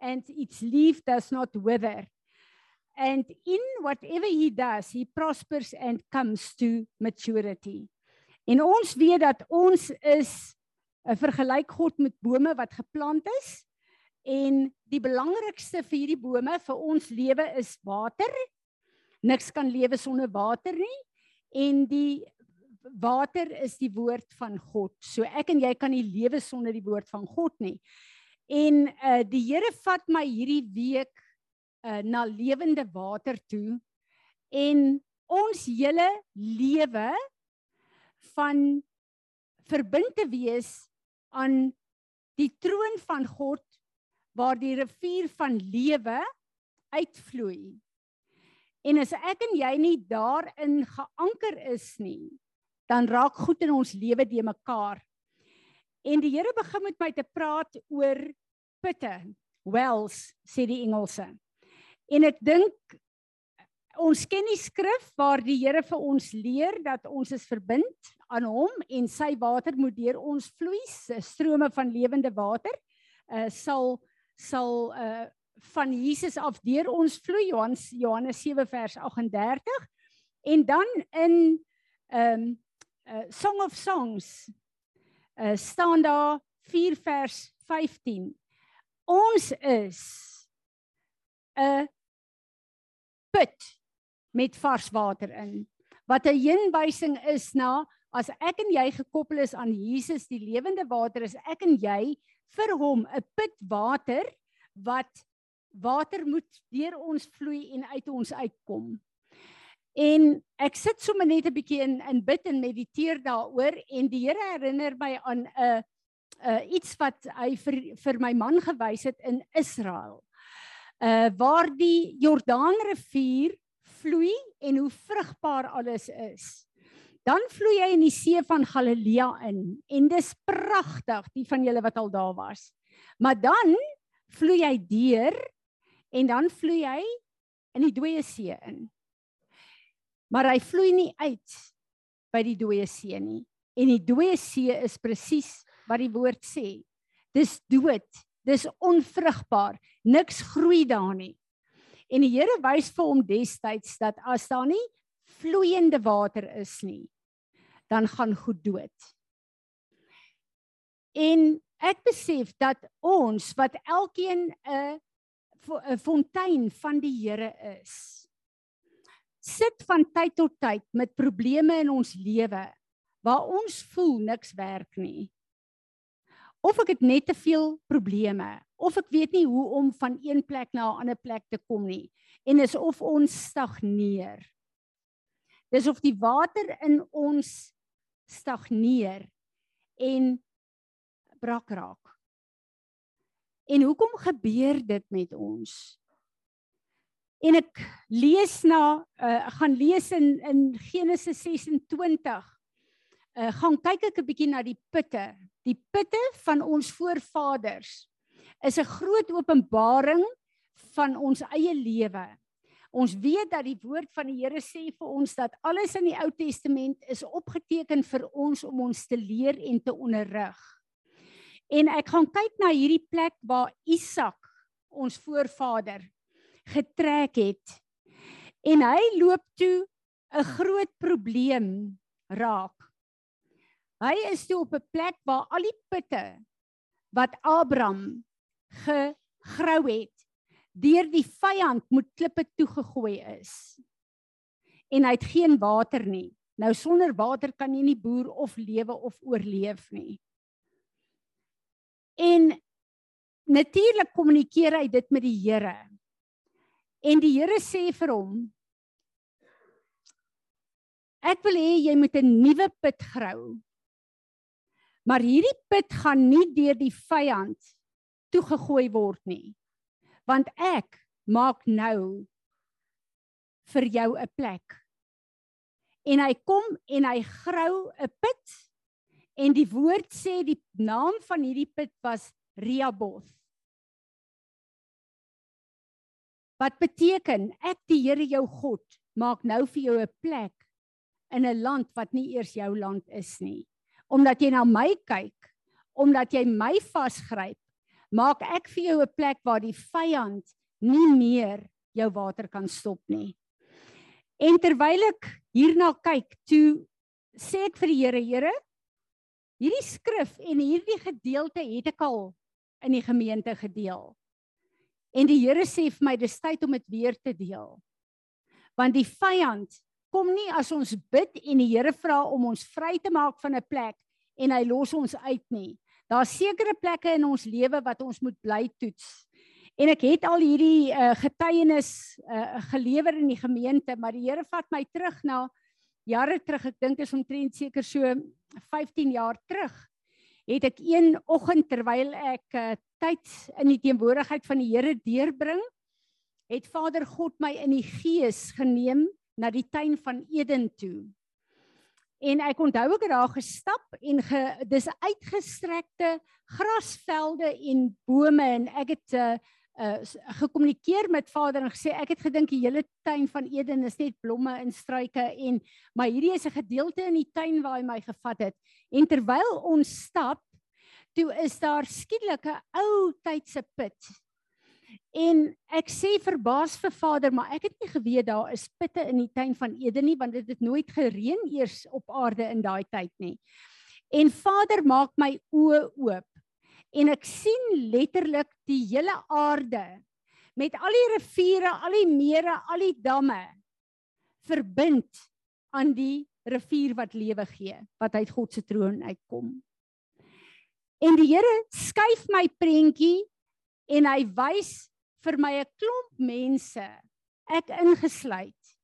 and its leaf does not wither. And in whatever he does, he prospers and comes to maturity. En ons weet dat ons is 'n vergelyk God met bome wat geplant is en die belangrikste vir hierdie bome vir ons lewe is water. Niks kan lewe sonder water nie. En die water is die woord van God. So ek en jy kan nie lewe sonder die woord van God nie. En uh die Here vat my hierdie week uh na lewende water toe en ons hele lewe van verbind te wees aan die troon van God waar die rivier van lewe uitvloei. En as ek en jy nie daarin geanker is nie, dan raak goed in ons lewe de mekaar. En die Here begin met my te praat oor putte, wells sê die Engelse. En ek dink ons ken die skrif waar die Here vir ons leer dat ons is verbind aan hom en sy water moet deur ons vloei, strome van lewende water. uh, sal sal uh, van Jesus af deur ons vloei. Johannes Johannes 7 vers 38 en dan in ehm um, uh, Song of Songs uh, staan daar 4 vers 15 ons is 'n put met vars water in wat 'n heenwysing is na as ek en jy gekoppel is aan Jesus die lewende water is ek en jy vir hom 'n put water wat water moet deur ons vloei en uit ons uitkom. En ek sit sommer net 'n bietjie in in bid en mediteer daaroor en die Here herinner my aan 'n uh iets wat hy vir vir my man gewys het in Israel. Uh waar die Jordaanrivier vloei en hoe vrugbaar alles is. Dan vloei hy in die see van Galilea in en dis pragtig, die van julle wat al daar was. Maar dan vloei hy deur en dan vloei hy in die dooie see in. Maar hy vloei nie uit by die dooie see nie. En die dooie see is presies wat die woord sê. Dis dood, dis onvrugbaar, niks groei daar nie. En die Here wys vir hom destyds dat as daar nie vloeiende water is nie, dan gaan goed dood. En ek besef dat ons wat elkeen 'n 'n fontein van die Here is. Sit van tyd tot tyd met probleme in ons lewe waar ons voel niks werk nie. Of ek het net te veel probleme of ek weet nie hoe om van een plek na 'n ander plek te kom nie en is of ons stagneer. Dis of die water in ons stagneer en brak raak. En hoekom gebeur dit met ons? En ek lees na uh, gaan lees in in Genesis 26. Uh gaan kyk ek 'n bietjie na die putte. Die putte van ons voorvaders is 'n groot openbaring van ons eie lewe. Ons weet dat die woord van die Here sê vir ons dat alles in die Ou Testament is opgeteken vir ons om ons te leer en te onderrig. En ek gaan kyk na hierdie plek waar Isak, ons voorvader, getrek het. En hy loop toe 'n groot probleem raak. Hy is toe op 'n plek waar al die putte wat Abraham gegrou het deur die vyand moet klippe toegegooi is. En hy het geen water nie. Nou sonder water kan jy nie boer of lewe of oorleef nie. En natuurlik kommunikeer hy dit met die Here. En die Here sê vir hom: Ek wil hê jy moet 'n nuwe put grou. Maar hierdie put gaan nie deur die vyand toegegooi word nie. Want ek maak nou vir jou 'n plek. En hy kom en hy grou 'n put En die woord sê die naam van hierdie put was Rehoboth. Wat beteken ek die Here jou God maak nou vir jou 'n plek in 'n land wat nie eers jou land is nie. Omdat jy na my kyk, omdat jy my vasgryp, maak ek vir jou 'n plek waar die vyand nie meer jou water kan stop nie. En terwyl ek hierna kyk, toe sê ek vir die Here, Here, Hierdie skrif en hierdie gedeelte het ek al in die gemeente gedeel. En die Here sê vir my dis tyd om dit weer te deel. Want die vyand kom nie as ons bid en die Here vra om ons vry te maak van 'n plek en hy los ons uit nie. Daar's sekere plekke in ons lewe wat ons moet bly toets. En ek het al hierdie uh, getuienis uh, gelewer in die gemeente, maar die Here vat my terug na jare terug, ek dink is omtrent seker so 15 jaar terug, het ek een oggend terwyl ek uh, tyd in die teenwoordigheid van die Here deurbring, het Vader God my in die gees geneem na die tuin van Eden toe. En ek onthou ek het daar gestap en ge, dis uitgestrekte grasvelde en bome en ek het uh, uh gekommunikeer met Vader en gesê ek het gedink die hele tuin van Eden is net blomme en struike en maar hierdie is 'n gedeelte in die tuin waar hy my gevat het. En terwyl ons stap, toe is daar skielik 'n ou tydse put. En ek sê verbaas vir Vader, maar ek het nie geweet daar is putte in die tuin van Eden nie want dit het nooit gereën eers op aarde in daai tyd nie. En Vader maak my oë oop en ek sien letterlik die hele aarde met al die riviere, al die mere, al die damme verbind aan die rivier wat lewe gee, wat uit God se troon uitkom. En die Here skuif my prentjie en hy wys vir my 'n klomp mense, ek ingesluit,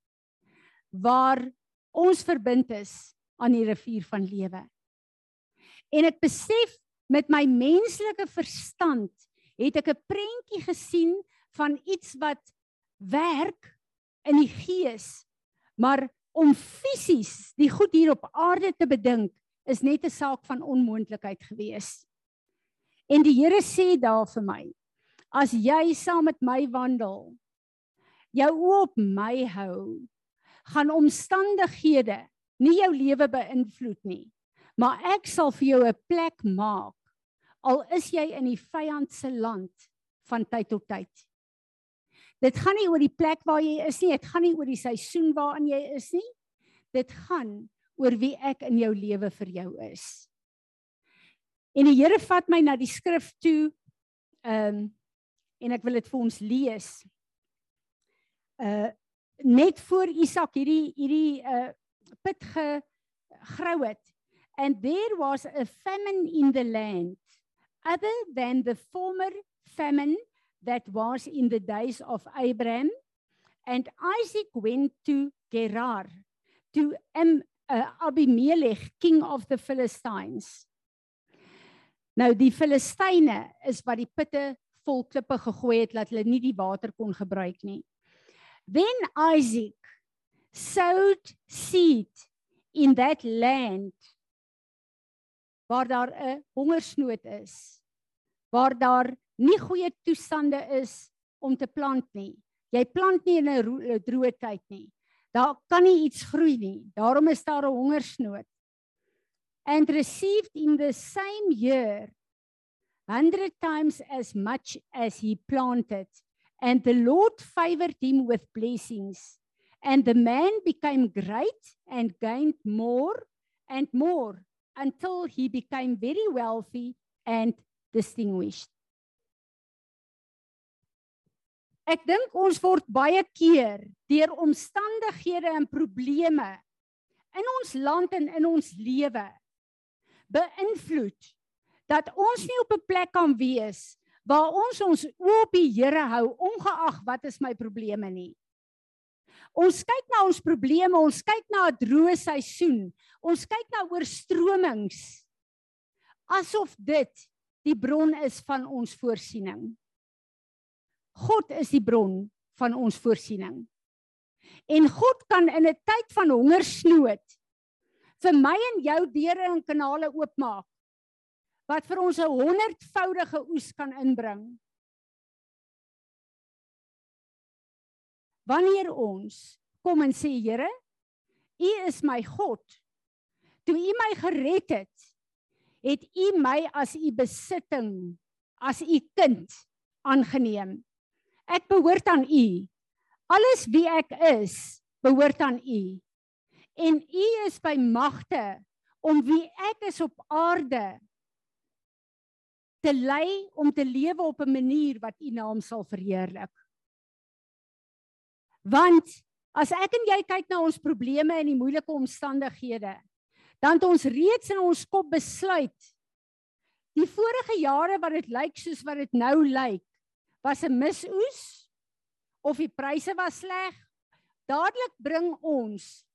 waar ons verbind is aan die rivier van lewe. En ek besef met my menslike verstand het ek 'n prentjie gesien van iets wat werk in die gees, maar om fisies die goed hier op aarde te bedink is net 'n saak van onmoontlikheid gewees. En die Here sê daar vir my: As jy saam met my wandel, jou oë op my hou, gaan omstandighede nie jou lewe beïnvloed nie, maar ek sal vir jou 'n plek maak al is jy in die vyand se land van tyd tot tyd. Dit gaan nie oor die plek waar jy is nie, dit gaan nie oor die seisoen waarin jy is nie. Dit gaan oor wie ek in jou lewe vir jou is. En die Here vat my na die skrif toe. Ehm um, en ek wil dit vir ons lees. Uh net voor Isak hierdie hierdie uh put gegrou het. And there was a famine in the land other than the former famine that was in the days of Abraham. And Isaac went to Gerar to um, uh, Abimelech, king of the Philistines. Nou die Filistyne is wat die putte vol klippe gegooi het dat hulle nie die water kon gebruik nie. Then Isaac sowed seed in that land waar daar 'n hongersnood is, waar daar nie goeie toestande is om te plant nie. Jy plant nie in 'n droë tyd nie. Daar kan nie iets groei nie. Daarom is daar 'n hongersnood. And received in the same year 100 times as much as he planted and the Lord favored him with blessings and the man became great and gained more and more until he became very wealthy and distinguished. Ek dink ons word baie keer deur omstandighede en probleme in ons land en in ons lewe beïnvloed dat ons nie op 'n plek kan wees waar ons ons oë op die Here hou ongeag wat is my probleme nie. Ons kyk na ons probleme, ons kyk na 'n droë seisoen, ons kyk na oorstromings asof dit die bron is van ons voorsiening. God is die bron van ons voorsiening. En God kan in 'n tyd van hongersnood vir my en jou deure en kanale oopmaak wat vir ons 'n honderdvoudige oes kan inbring. Wanneer ons kom en sê Here, U is my God. Toe U my gered het, het U my as U besitting, as U kind aangeneem. Ek behoort aan U. Alles wie ek is, behoort aan U. En U is by magte om wie ek is op aarde te lei om te lewe op 'n manier wat U naam sal verheerlik. Want as ek en jy kyk na ons probleme en die moeilike omstandighede, dan het ons reeds in ons kop besluit die vorige jare wat dit lyk soos wat dit nou lyk, was 'n misoes of die pryse was sleg, dadelik bring ons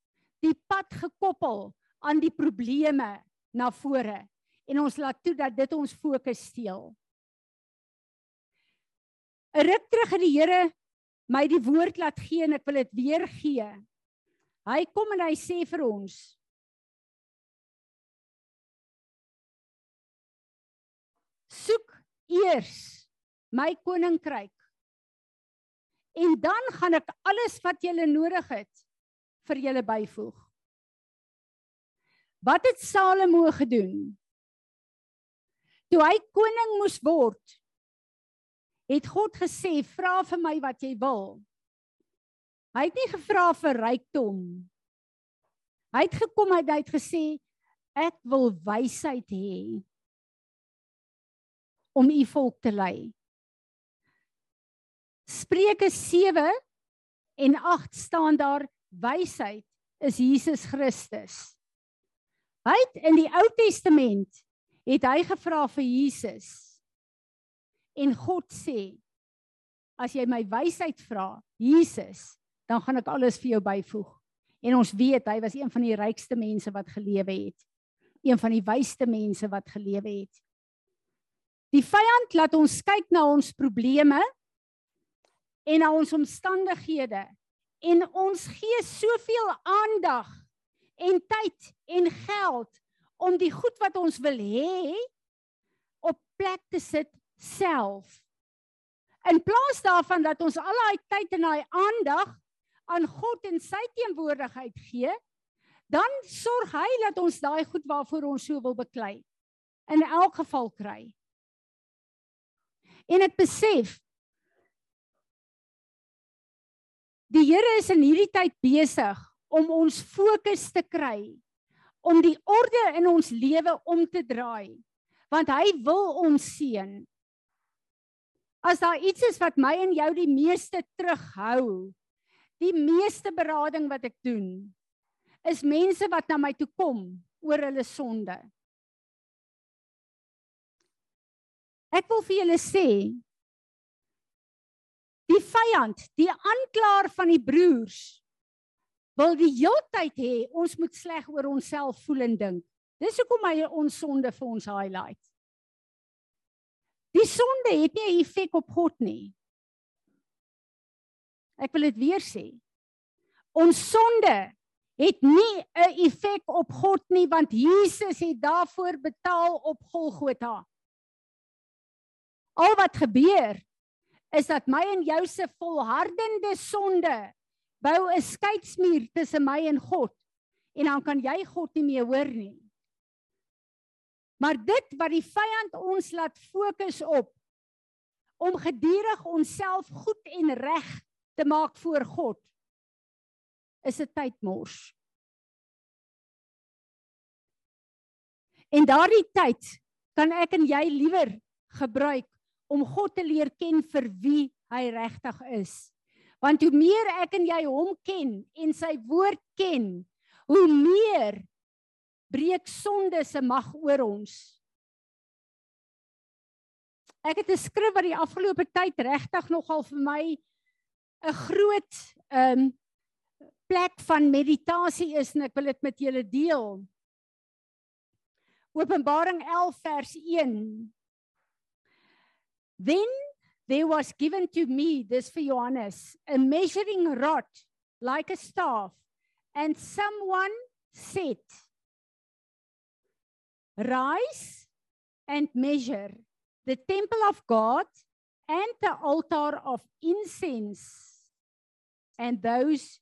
die pad gekoppel aan die probleme na vore en ons laat toe dat dit ons fokus steel. 'n Ruk terug het die Here my die woord laat gee en ek wil dit weer gee. Hy kom en hy sê vir ons soek eers my koninkryk. En dan gaan ek alles wat julle nodig het vir julle byvoeg. Wat het Salomo gedoen? Toe hy koning moes word, het God gesê, "Vra vir my wat jy wil." Hy het nie gevra vir rykdom. Hy het gekom hy het gesê, "Ek wil wysheid hê om u volk te lei." Spreuke 7 en 8 staan daar wysheid is Jesus Christus. Hy het in die Ou Testament het hy gevra vir Jesus. En God sê as jy my wysheid vra, Jesus, dan gaan ek alles vir jou byvoeg. En ons weet hy was een van die rykste mense wat gelewe het. Een van die wysste mense wat gelewe het. Die vyand laat ons kyk na ons probleme en na ons omstandighede en ons gee soveel aandag en tyd en geld om die goed wat ons wil hê op plek te sit self. In plaas daarvan dat ons al daai tyd en daai aandag aan God en sy teenwoordigheid gee, dan sorg hy dat ons daai goed waarvoor ons so wil beklei in elk geval kry. En ek besef die Here is in hierdie tyd besig om ons fokus te kry om die orde in ons lewe om te draai want hy wil ons seën. As daar iets is wat my en jou die meeste terughou die meeste berading wat ek doen is mense wat na my toe kom oor hulle sonde. Ek wil vir julle sê die vyand die aanklaer van die broers wil die heeltyd hê ons moet sleg oor onsself voel en dink. Dis hoekom hy ons sonde vir ons highlight. Die sonde het nie 'n effek op God nie. Ek wil dit weer sê. Ons sonde het nie 'n effek op God nie want Jesus het daarvoor betaal op Golgotha. Al wat gebeur is dat my en jou se volhardende sonde bou 'n skeidsmuur tussen my en God en dan kan jy God nie meer hoor nie. Maar dit wat die vyand ons laat fokus op om gedurig onsself goed en reg te maak voor God is 'n tydmors. En daardie tyd kan ek en jy liewer gebruik om God te leer ken vir wie hy regtig is. Want hoe meer ek en jy hom ken en sy woord ken, hoe meer breek sonde se mag oor ons. Ek het 'n skrif wat die afgelope tyd regtig nogal vir my 'n groot ehm um, plek van meditasie is en ek wil dit met julle deel. Openbaring 11 vers 1. Then there was given to me, this for Johannes, a measuring rod like a staff, and someone said, Rise and measure the temple of God and the altar of incense and those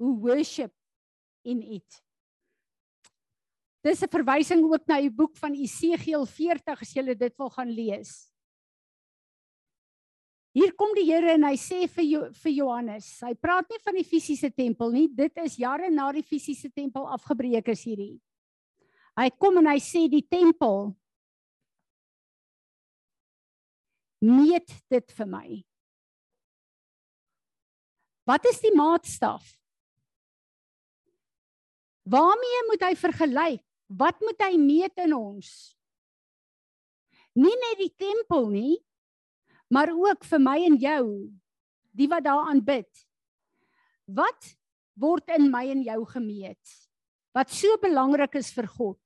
who worship in it. Dis 'n verwysing ook na die boek van Esegiel 40 as jy dit wil gaan lees. Hier kom die Here en hy sê vir jo, vir Johannes, hy praat nie van die fisiese tempel nie, dit is jare na die fisiese tempel afgebreek is hierdie. Hy kom en hy sê die tempel meet dit vir my. Wat is die maatstaf? Waarmee moet hy vergelyk? Wat moet hy meet in ons? Nie net die tempel nie, maar ook vir my en jou die wat daaraan bid. Wat word in my en jou gemeet? Wat so belangrik is vir God?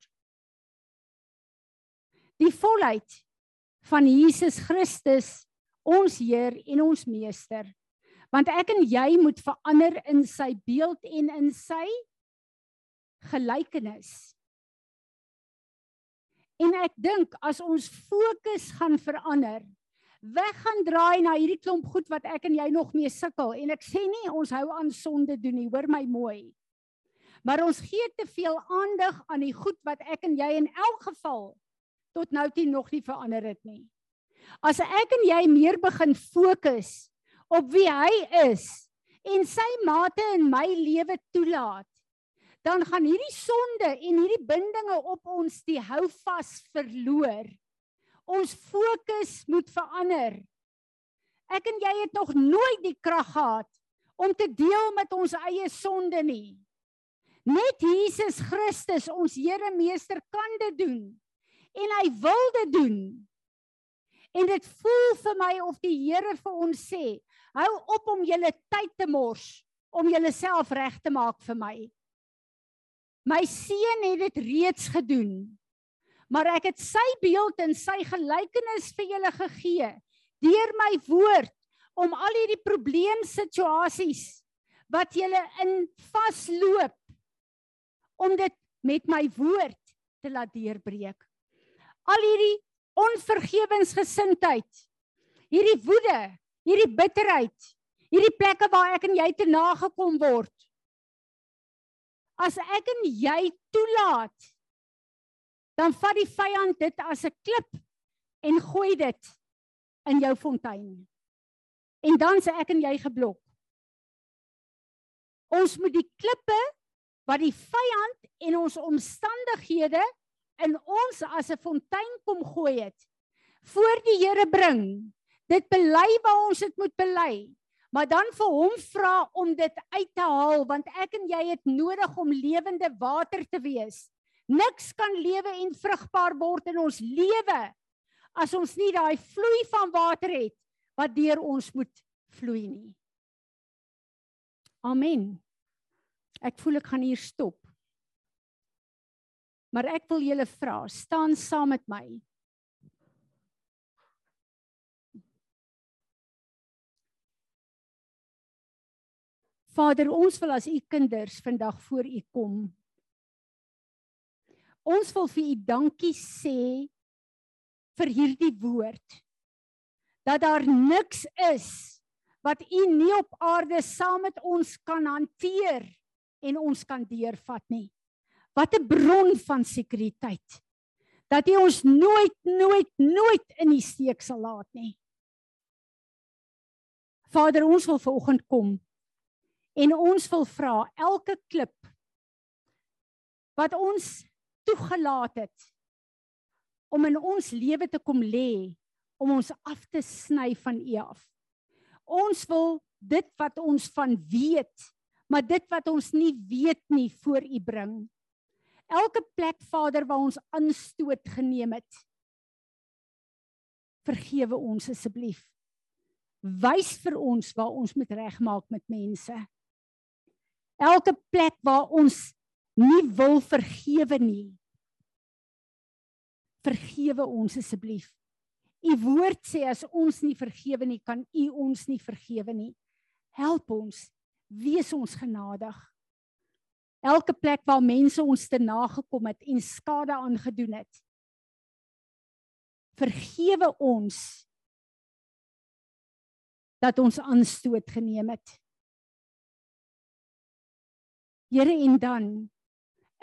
Die volheid van Jesus Christus, ons Heer en ons Meester. Want ek en jy moet verander in sy beeld en in sy gelykenis. En ek dink as ons fokus gaan verander, weg gaan draai na hierdie klomp goed wat ek en jy nog mee sukkel en ek sê nie ons hou aan sonde doen nie hoor my mooi maar ons gee te veel aandag aan die goed wat ek en jy in elk geval tot nou toe nog nie verander het nie. As ek en jy meer begin fokus op wie hy is en sy mate in my lewe toelaat, dan gaan hierdie sonde en hierdie bindinge op ons die houvas verloor. Ons fokus moet verander. Ek en jy het nog nooit die krag gehad om te deel met ons eie sonde nie. Net Jesus Christus, ons Here Meester kan dit doen. En hy wil dit doen. En dit voel vir my of die Here vir ons sê, hou op om julle tyd te mors om julleself reg te maak vir my. My seun het dit reeds gedoen. Maar ek het sy beeld en sy gelykenis vir julle gegee deur my woord om al hierdie probleemsituasies wat julle in vasloop om dit met my woord te laat deurbreek. Al hierdie onvergewensgesindheid, hierdie woede, hierdie bitterheid, hierdie plekke waar ek en jy te nagekom word. As ek en jy toelaat, dan vat die vyand dit as 'n klip en gooi dit in jou fontein. En dan sê ek en jy geblok. Ons moet die klippe wat die vyand en ons omstandighede in ons as 'n fontein kom gooi het, voor die Here bring. Dit bely waar ons dit moet bely. Maar dan vir hom vra om dit uit te haal want ek en jy het nodig om lewende water te wees. Niks kan lewe en vrugbaar word in ons lewe as ons nie daai vloei van water het wat deur ons moet vloei nie. Amen. Ek voel ek gaan hier stop. Maar ek wil julle vra, staan saam met my. Vader, ons wil as u kinders vandag voor u kom. Ons wil vir u dankie sê vir hierdie woord. Dat daar niks is wat u nie op aarde saam met ons kan hanteer en ons kan deurvat nie. Wat 'n bron van sekuriteit. Dat U ons nooit nooit nooit in die steek sal laat nie. Vader, ons wil vanoggend kom en ons wil vra elke klip wat ons toegelaat het om in ons lewe te kom lê om ons af te sny van U af. Ons wil dit wat ons van weet maar dit wat ons nie weet nie voor u bring. Elke plek Vader waar ons aanstoot geneem het. Vergewe ons asseblief. Wys vir ons waar ons moet regmaak met mense. Elke plek waar ons nie wil vergewe nie. Vergewe ons asseblief. U woord sê as ons nie vergewe nie, kan u ons nie vergewe nie. Help ons wees ons genadig. Elke plek waar mense ons te nagekom het en skade aangedoen het. Vergewe ons dat ons aanstoot geneem het. Here en dan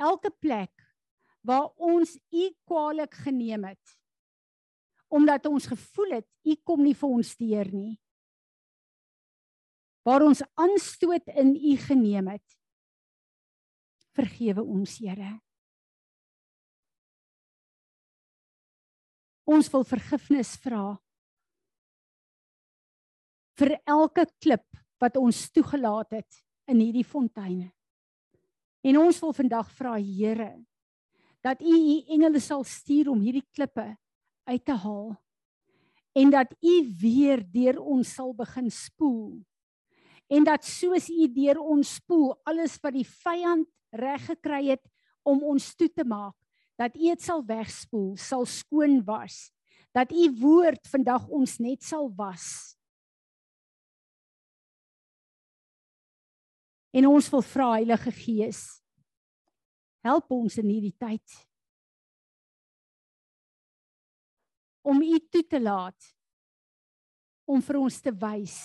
elke plek waar ons u kwaliek geneem het omdat ons gevoel het u kom nie vir ons deur nie waar ons aanstoot in u geneem het. Vergewe ons, Here. Ons wil vergifnis vra vir elke klip wat ons toegelaat het in hierdie fonteine. En ons wil vandag vra Here dat U U engele sal stuur om hierdie klippe uit te haal en dat U weer deur ons sal begin spoel en dat soos u deur ons spoel alles wat die vyand reg gekry het om ons toe te maak dat u dit sal wegspoel sal skoon was dat u woord vandag ons net sal was en ons wil vra Heilige Gees help ons in hierdie tyd om u toe te laat om vir ons te wys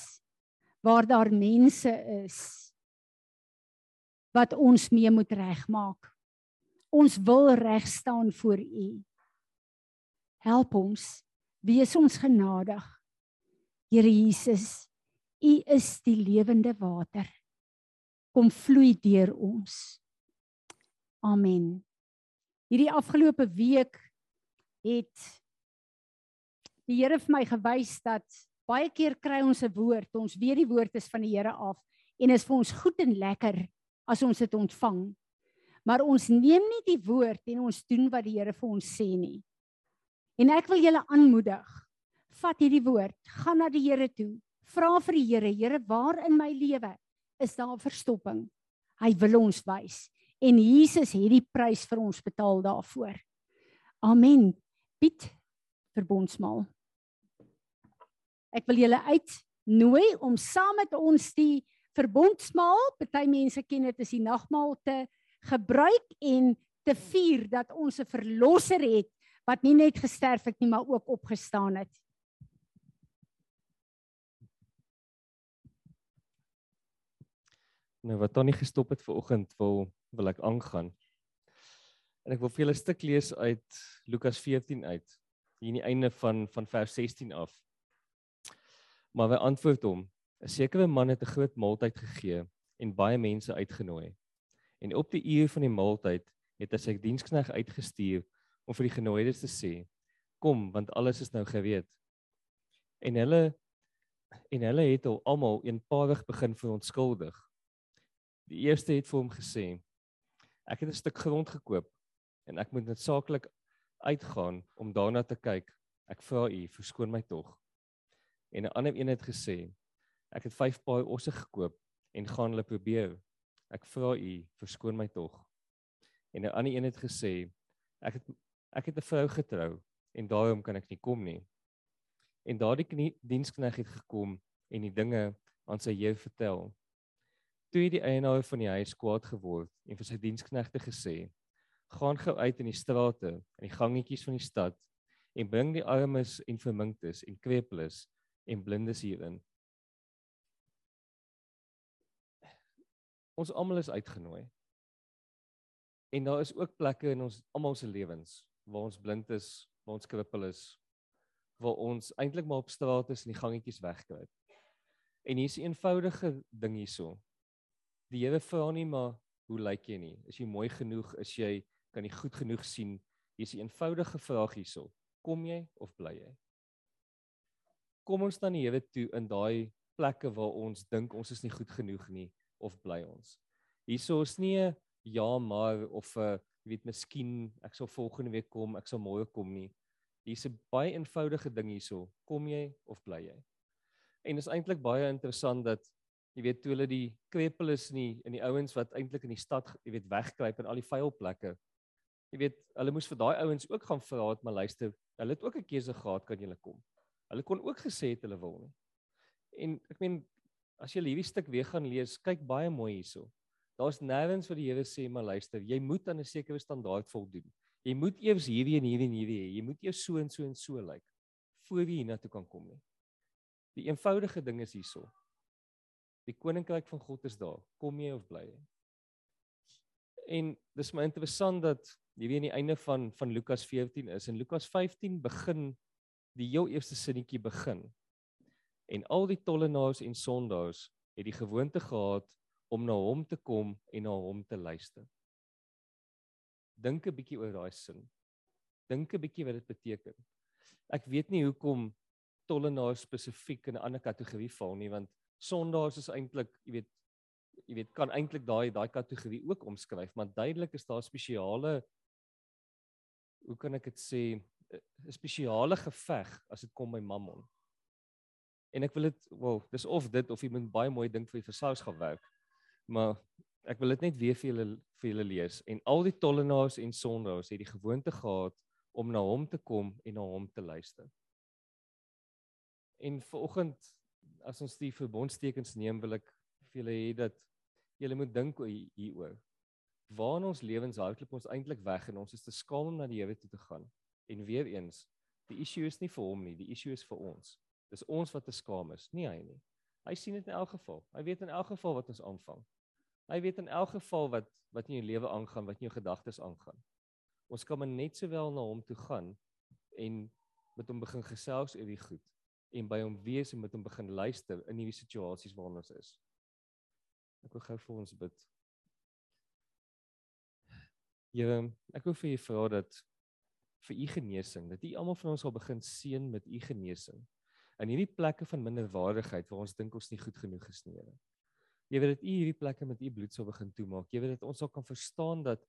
waar daar mense is wat ons mee moet regmaak. Ons wil reg staan voor U. Help ons. Wees ons genadig. Here Jesus, U is die lewende water. Kom vloei deur ons. Amen. Hierdie afgelope week het die Here vir my gewys dat baie keer kry ons 'n woord, ons weet die woord is van die Here af en is vir ons goed en lekker as ons dit ontvang. Maar ons neem nie die woord en ons doen wat die Here vir ons sê nie. En ek wil julle aanmoedig, vat hierdie woord, gaan na die Here toe. Vra vir die Here, Here, waar in my lewe is daar verstopping? Hy wil ons wys en Jesus het die prys vir ons betaal daarvoor. Amen. Piet verbondsmaal. Ek wil julle uitnooi om saam met ons die verbondsmaal, party mense ken dit as die nagmaal te gebruik en te vier dat ons 'n verlosser het wat nie net gesterf het nie, maar ook opgestaan het. Nou wat dan nie gestop het vir oggend wil wil ek aangaan. En ek wil vir julle 'n stuk lees uit Lukas 14 uit. Hier in die einde van van vers 16 af. Maar hy antwoord hom: 'n Sekere man het 'n groot maaltyd gegee en baie mense uitgenooi. En op die uur van die maaltyd het hy sy dienskneg uitgestuur om vir die genooides te sê: "Kom, want alles is nou gereed." En hulle en hulle het al almal eenparig begin verontskuldig. Die eerste het vir hom gesê: "Ek het 'n stuk grond gekoop en ek moet noodsaaklik uitgaan om daarna te kyk. Ek vra u, verskoon my tog." En 'n ander een het gesê: "Ek het 5 paai osse gekoop en gaan hulle probeer. Ek vra u, verskoon my tog." En 'n ander een het gesê: "Ek het ek het 'n vrou getrou en daarom kan ek nie kom nie." En daardie dienskneg het gekom en die dinge aan sy heer vertel. Toe het die eienaar van die huis kwaad geword en vir sy diensknegte gesê: "Gaan gou uit in die strate en die gangetjies van die stad en bring die armes en verminktes en kweepeles en blindes hierin." Ons almal is uitgenooi. En daar is ook plekke in ons almal se lewens waar ons blind is, waar ons krippel is, waar ons eintlik maar op straat is en die gangetjies wegkruip. En hier's 'n eenvoudige ding hierso. Die Here vra nie maar hoe lyk jy nie? Is jy mooi genoeg? Is jy kan jy goed genoeg sien? Hier's 'n eenvoudige vraag hierso. Kom jy of bly jy? Kom ons dan die Here toe in daai plekke waar ons dink ons is nie goed genoeg nie of bly ons? Hierso is nie 'n ja maar of 'n jy weet miskien ek sal volgende week kom, ek sal môre kom nie. Hier's 'n baie eenvoudige ding hierso. Kom jy of bly jy? En is eintlik baie interessant dat jy weet toe hulle die krepel is nie in die ouens wat eintlik in die stad jy weet wegkruip in al die vuil plekke. Jy weet hulle moes vir daai ouens ook gaan vra het maar luister, hulle het ook 'n keuse gehad kan julle kom. Hulle kon ook gesê het hulle wil nie. En ek meen as jy hierdie stuk weer gaan lees, kyk baie mooi hierso. Daar's nêrens waar die Here sê maar luister, jy moet aan 'n sekere standaard voldoen. Jy moet eers hierdie en hierdie en hierdie hê. Jy moet eers so en so en so lyk voor jy hiernatoe kan kom nie. Die eenvoudige ding is hierso. Die koninkryk van God is daar. Kom jy of bly jy? En dis my interessant dat hierdie aan die einde van van Lukas 14 is en Lukas 15 begin die heel eerste sinnetjie begin. En al die tollenaars en sondaars het die gewoonte gehad om na hom te kom en na hom te luister. Dink 'n bietjie oor daai sin. Dink 'n bietjie wat dit beteken. Ek weet nie hoekom tollenaars spesifiek in 'n ander kategorie val nie want sondaars is eintlik, jy weet, jy weet kan eintlik daai daai kategorie ook omskryf, maar duidelik is daar spesiale hoe kan ek dit sê, 'n spesiale geveg as dit kom by Mammon. En ek wil dit, wel, dis of dit of jy moet baie mooi dink vir die versous gaan werk. Maar ek wil dit net weer vir julle vir julle lees en al die tollenaars en sondaars het die gewoonte gehad om na hom te kom en na hom te luister. En vanoggend as ons die verbondstekens neem, wil ek vir julle hê dat julle moet dink hieroor. Waar in ons lewens hardloop ons eintlik weg en ons is te skaam om na die Here toe te gaan. En weer eens, die issue is nie vir hom nie, die issue is vir ons. Dis ons wat te skaam is, nie hy nie. Hy sien dit in elk geval. Hy weet in elk geval wat ons aanvang. Hy weet in elk geval wat wat in jou lewe aangaan, wat in jou gedagtes aangaan. Ons kan maar net sowel na hom toe gaan en met hom begin gesels oor die goed en by hom wees en met hom begin luister in hierdie situasies waarin ons is. Ek wil gou vir ons bid. Here, ek wil vir u vra dat vir u genesing, dat u almal van ons sal begin seën met u genesing. In hierdie plekke van minderwaardigheid waar ons dink ons nie goed genoeg is nie. Jy weet dat u hierdie plekke met u bloed sal begin toemaak. Jy weet dat ons sal kan verstaan dat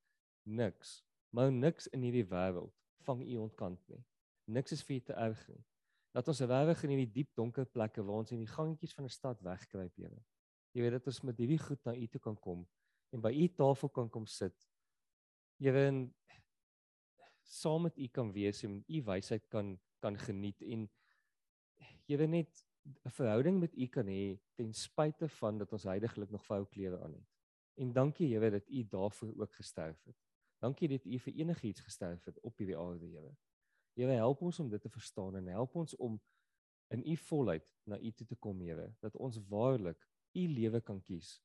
niks, maar niks in hierdie wêreld vang u ontkant nie. Niks is vir u te erg nie. Dat ons regtig in hierdie diep donker plekke waar ons in die gangetjies van 'n stad wegkruip, Here. Jy weet dat ons met hierdie goed na u toe kan kom en by u tafel kan kom sit. Here en saam met u kan wees en u wysheid kan kan geniet en Here net 'n verhouding met u kan hê ten spyte van dat ons heidaglik nog vou klere aan het. En dankie Here dat u daarvoor ook gesterf het. Dankie dat u vir enigiets gesterf het op hierdie aarde, Here. Here help ons om dit te verstaan en help ons om in u volheid na u toe te kom, Here, dat ons waarlik u lewe kan kies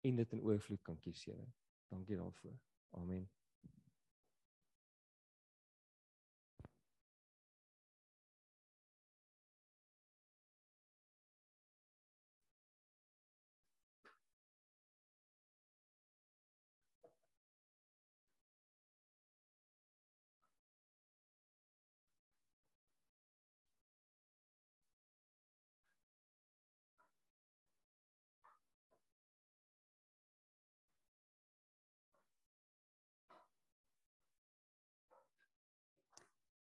en dit in oorvloed kan kies, Here. Dankie daarvoor. Amen.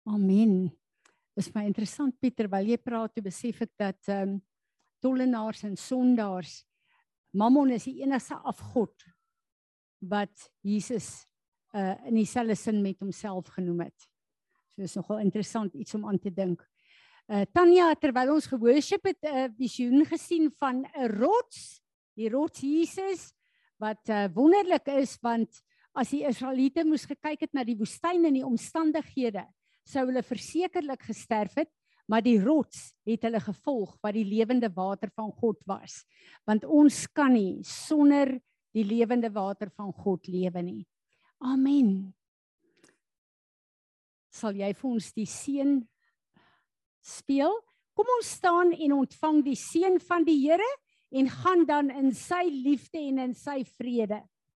Amen. Dis my interessant Pieter, terwyl jy praat, toe besef ek dat ehm um, tollenaars en sondaars Mammon is die enigste afgod wat Jesus uh in dieselfde sin met homself genoem het. So is nogal interessant iets om aan te dink. Uh Tanya terwyl ons geworship het 'n uh, visioen gesien van 'n rots, die rots Jesus wat uh wonderlik is want as die Israeliete moes gekyk het na die woestyn en die omstandighede sou hulle versekerlik gesterf het, maar die rots het hulle gevolg wat die lewende water van God was. Want ons kan nie sonder die lewende water van God lewe nie. Amen. Sal jy vir ons die seën speel? Kom ons staan en ontvang die seën van die Here en gaan dan in sy liefde en in sy vrede.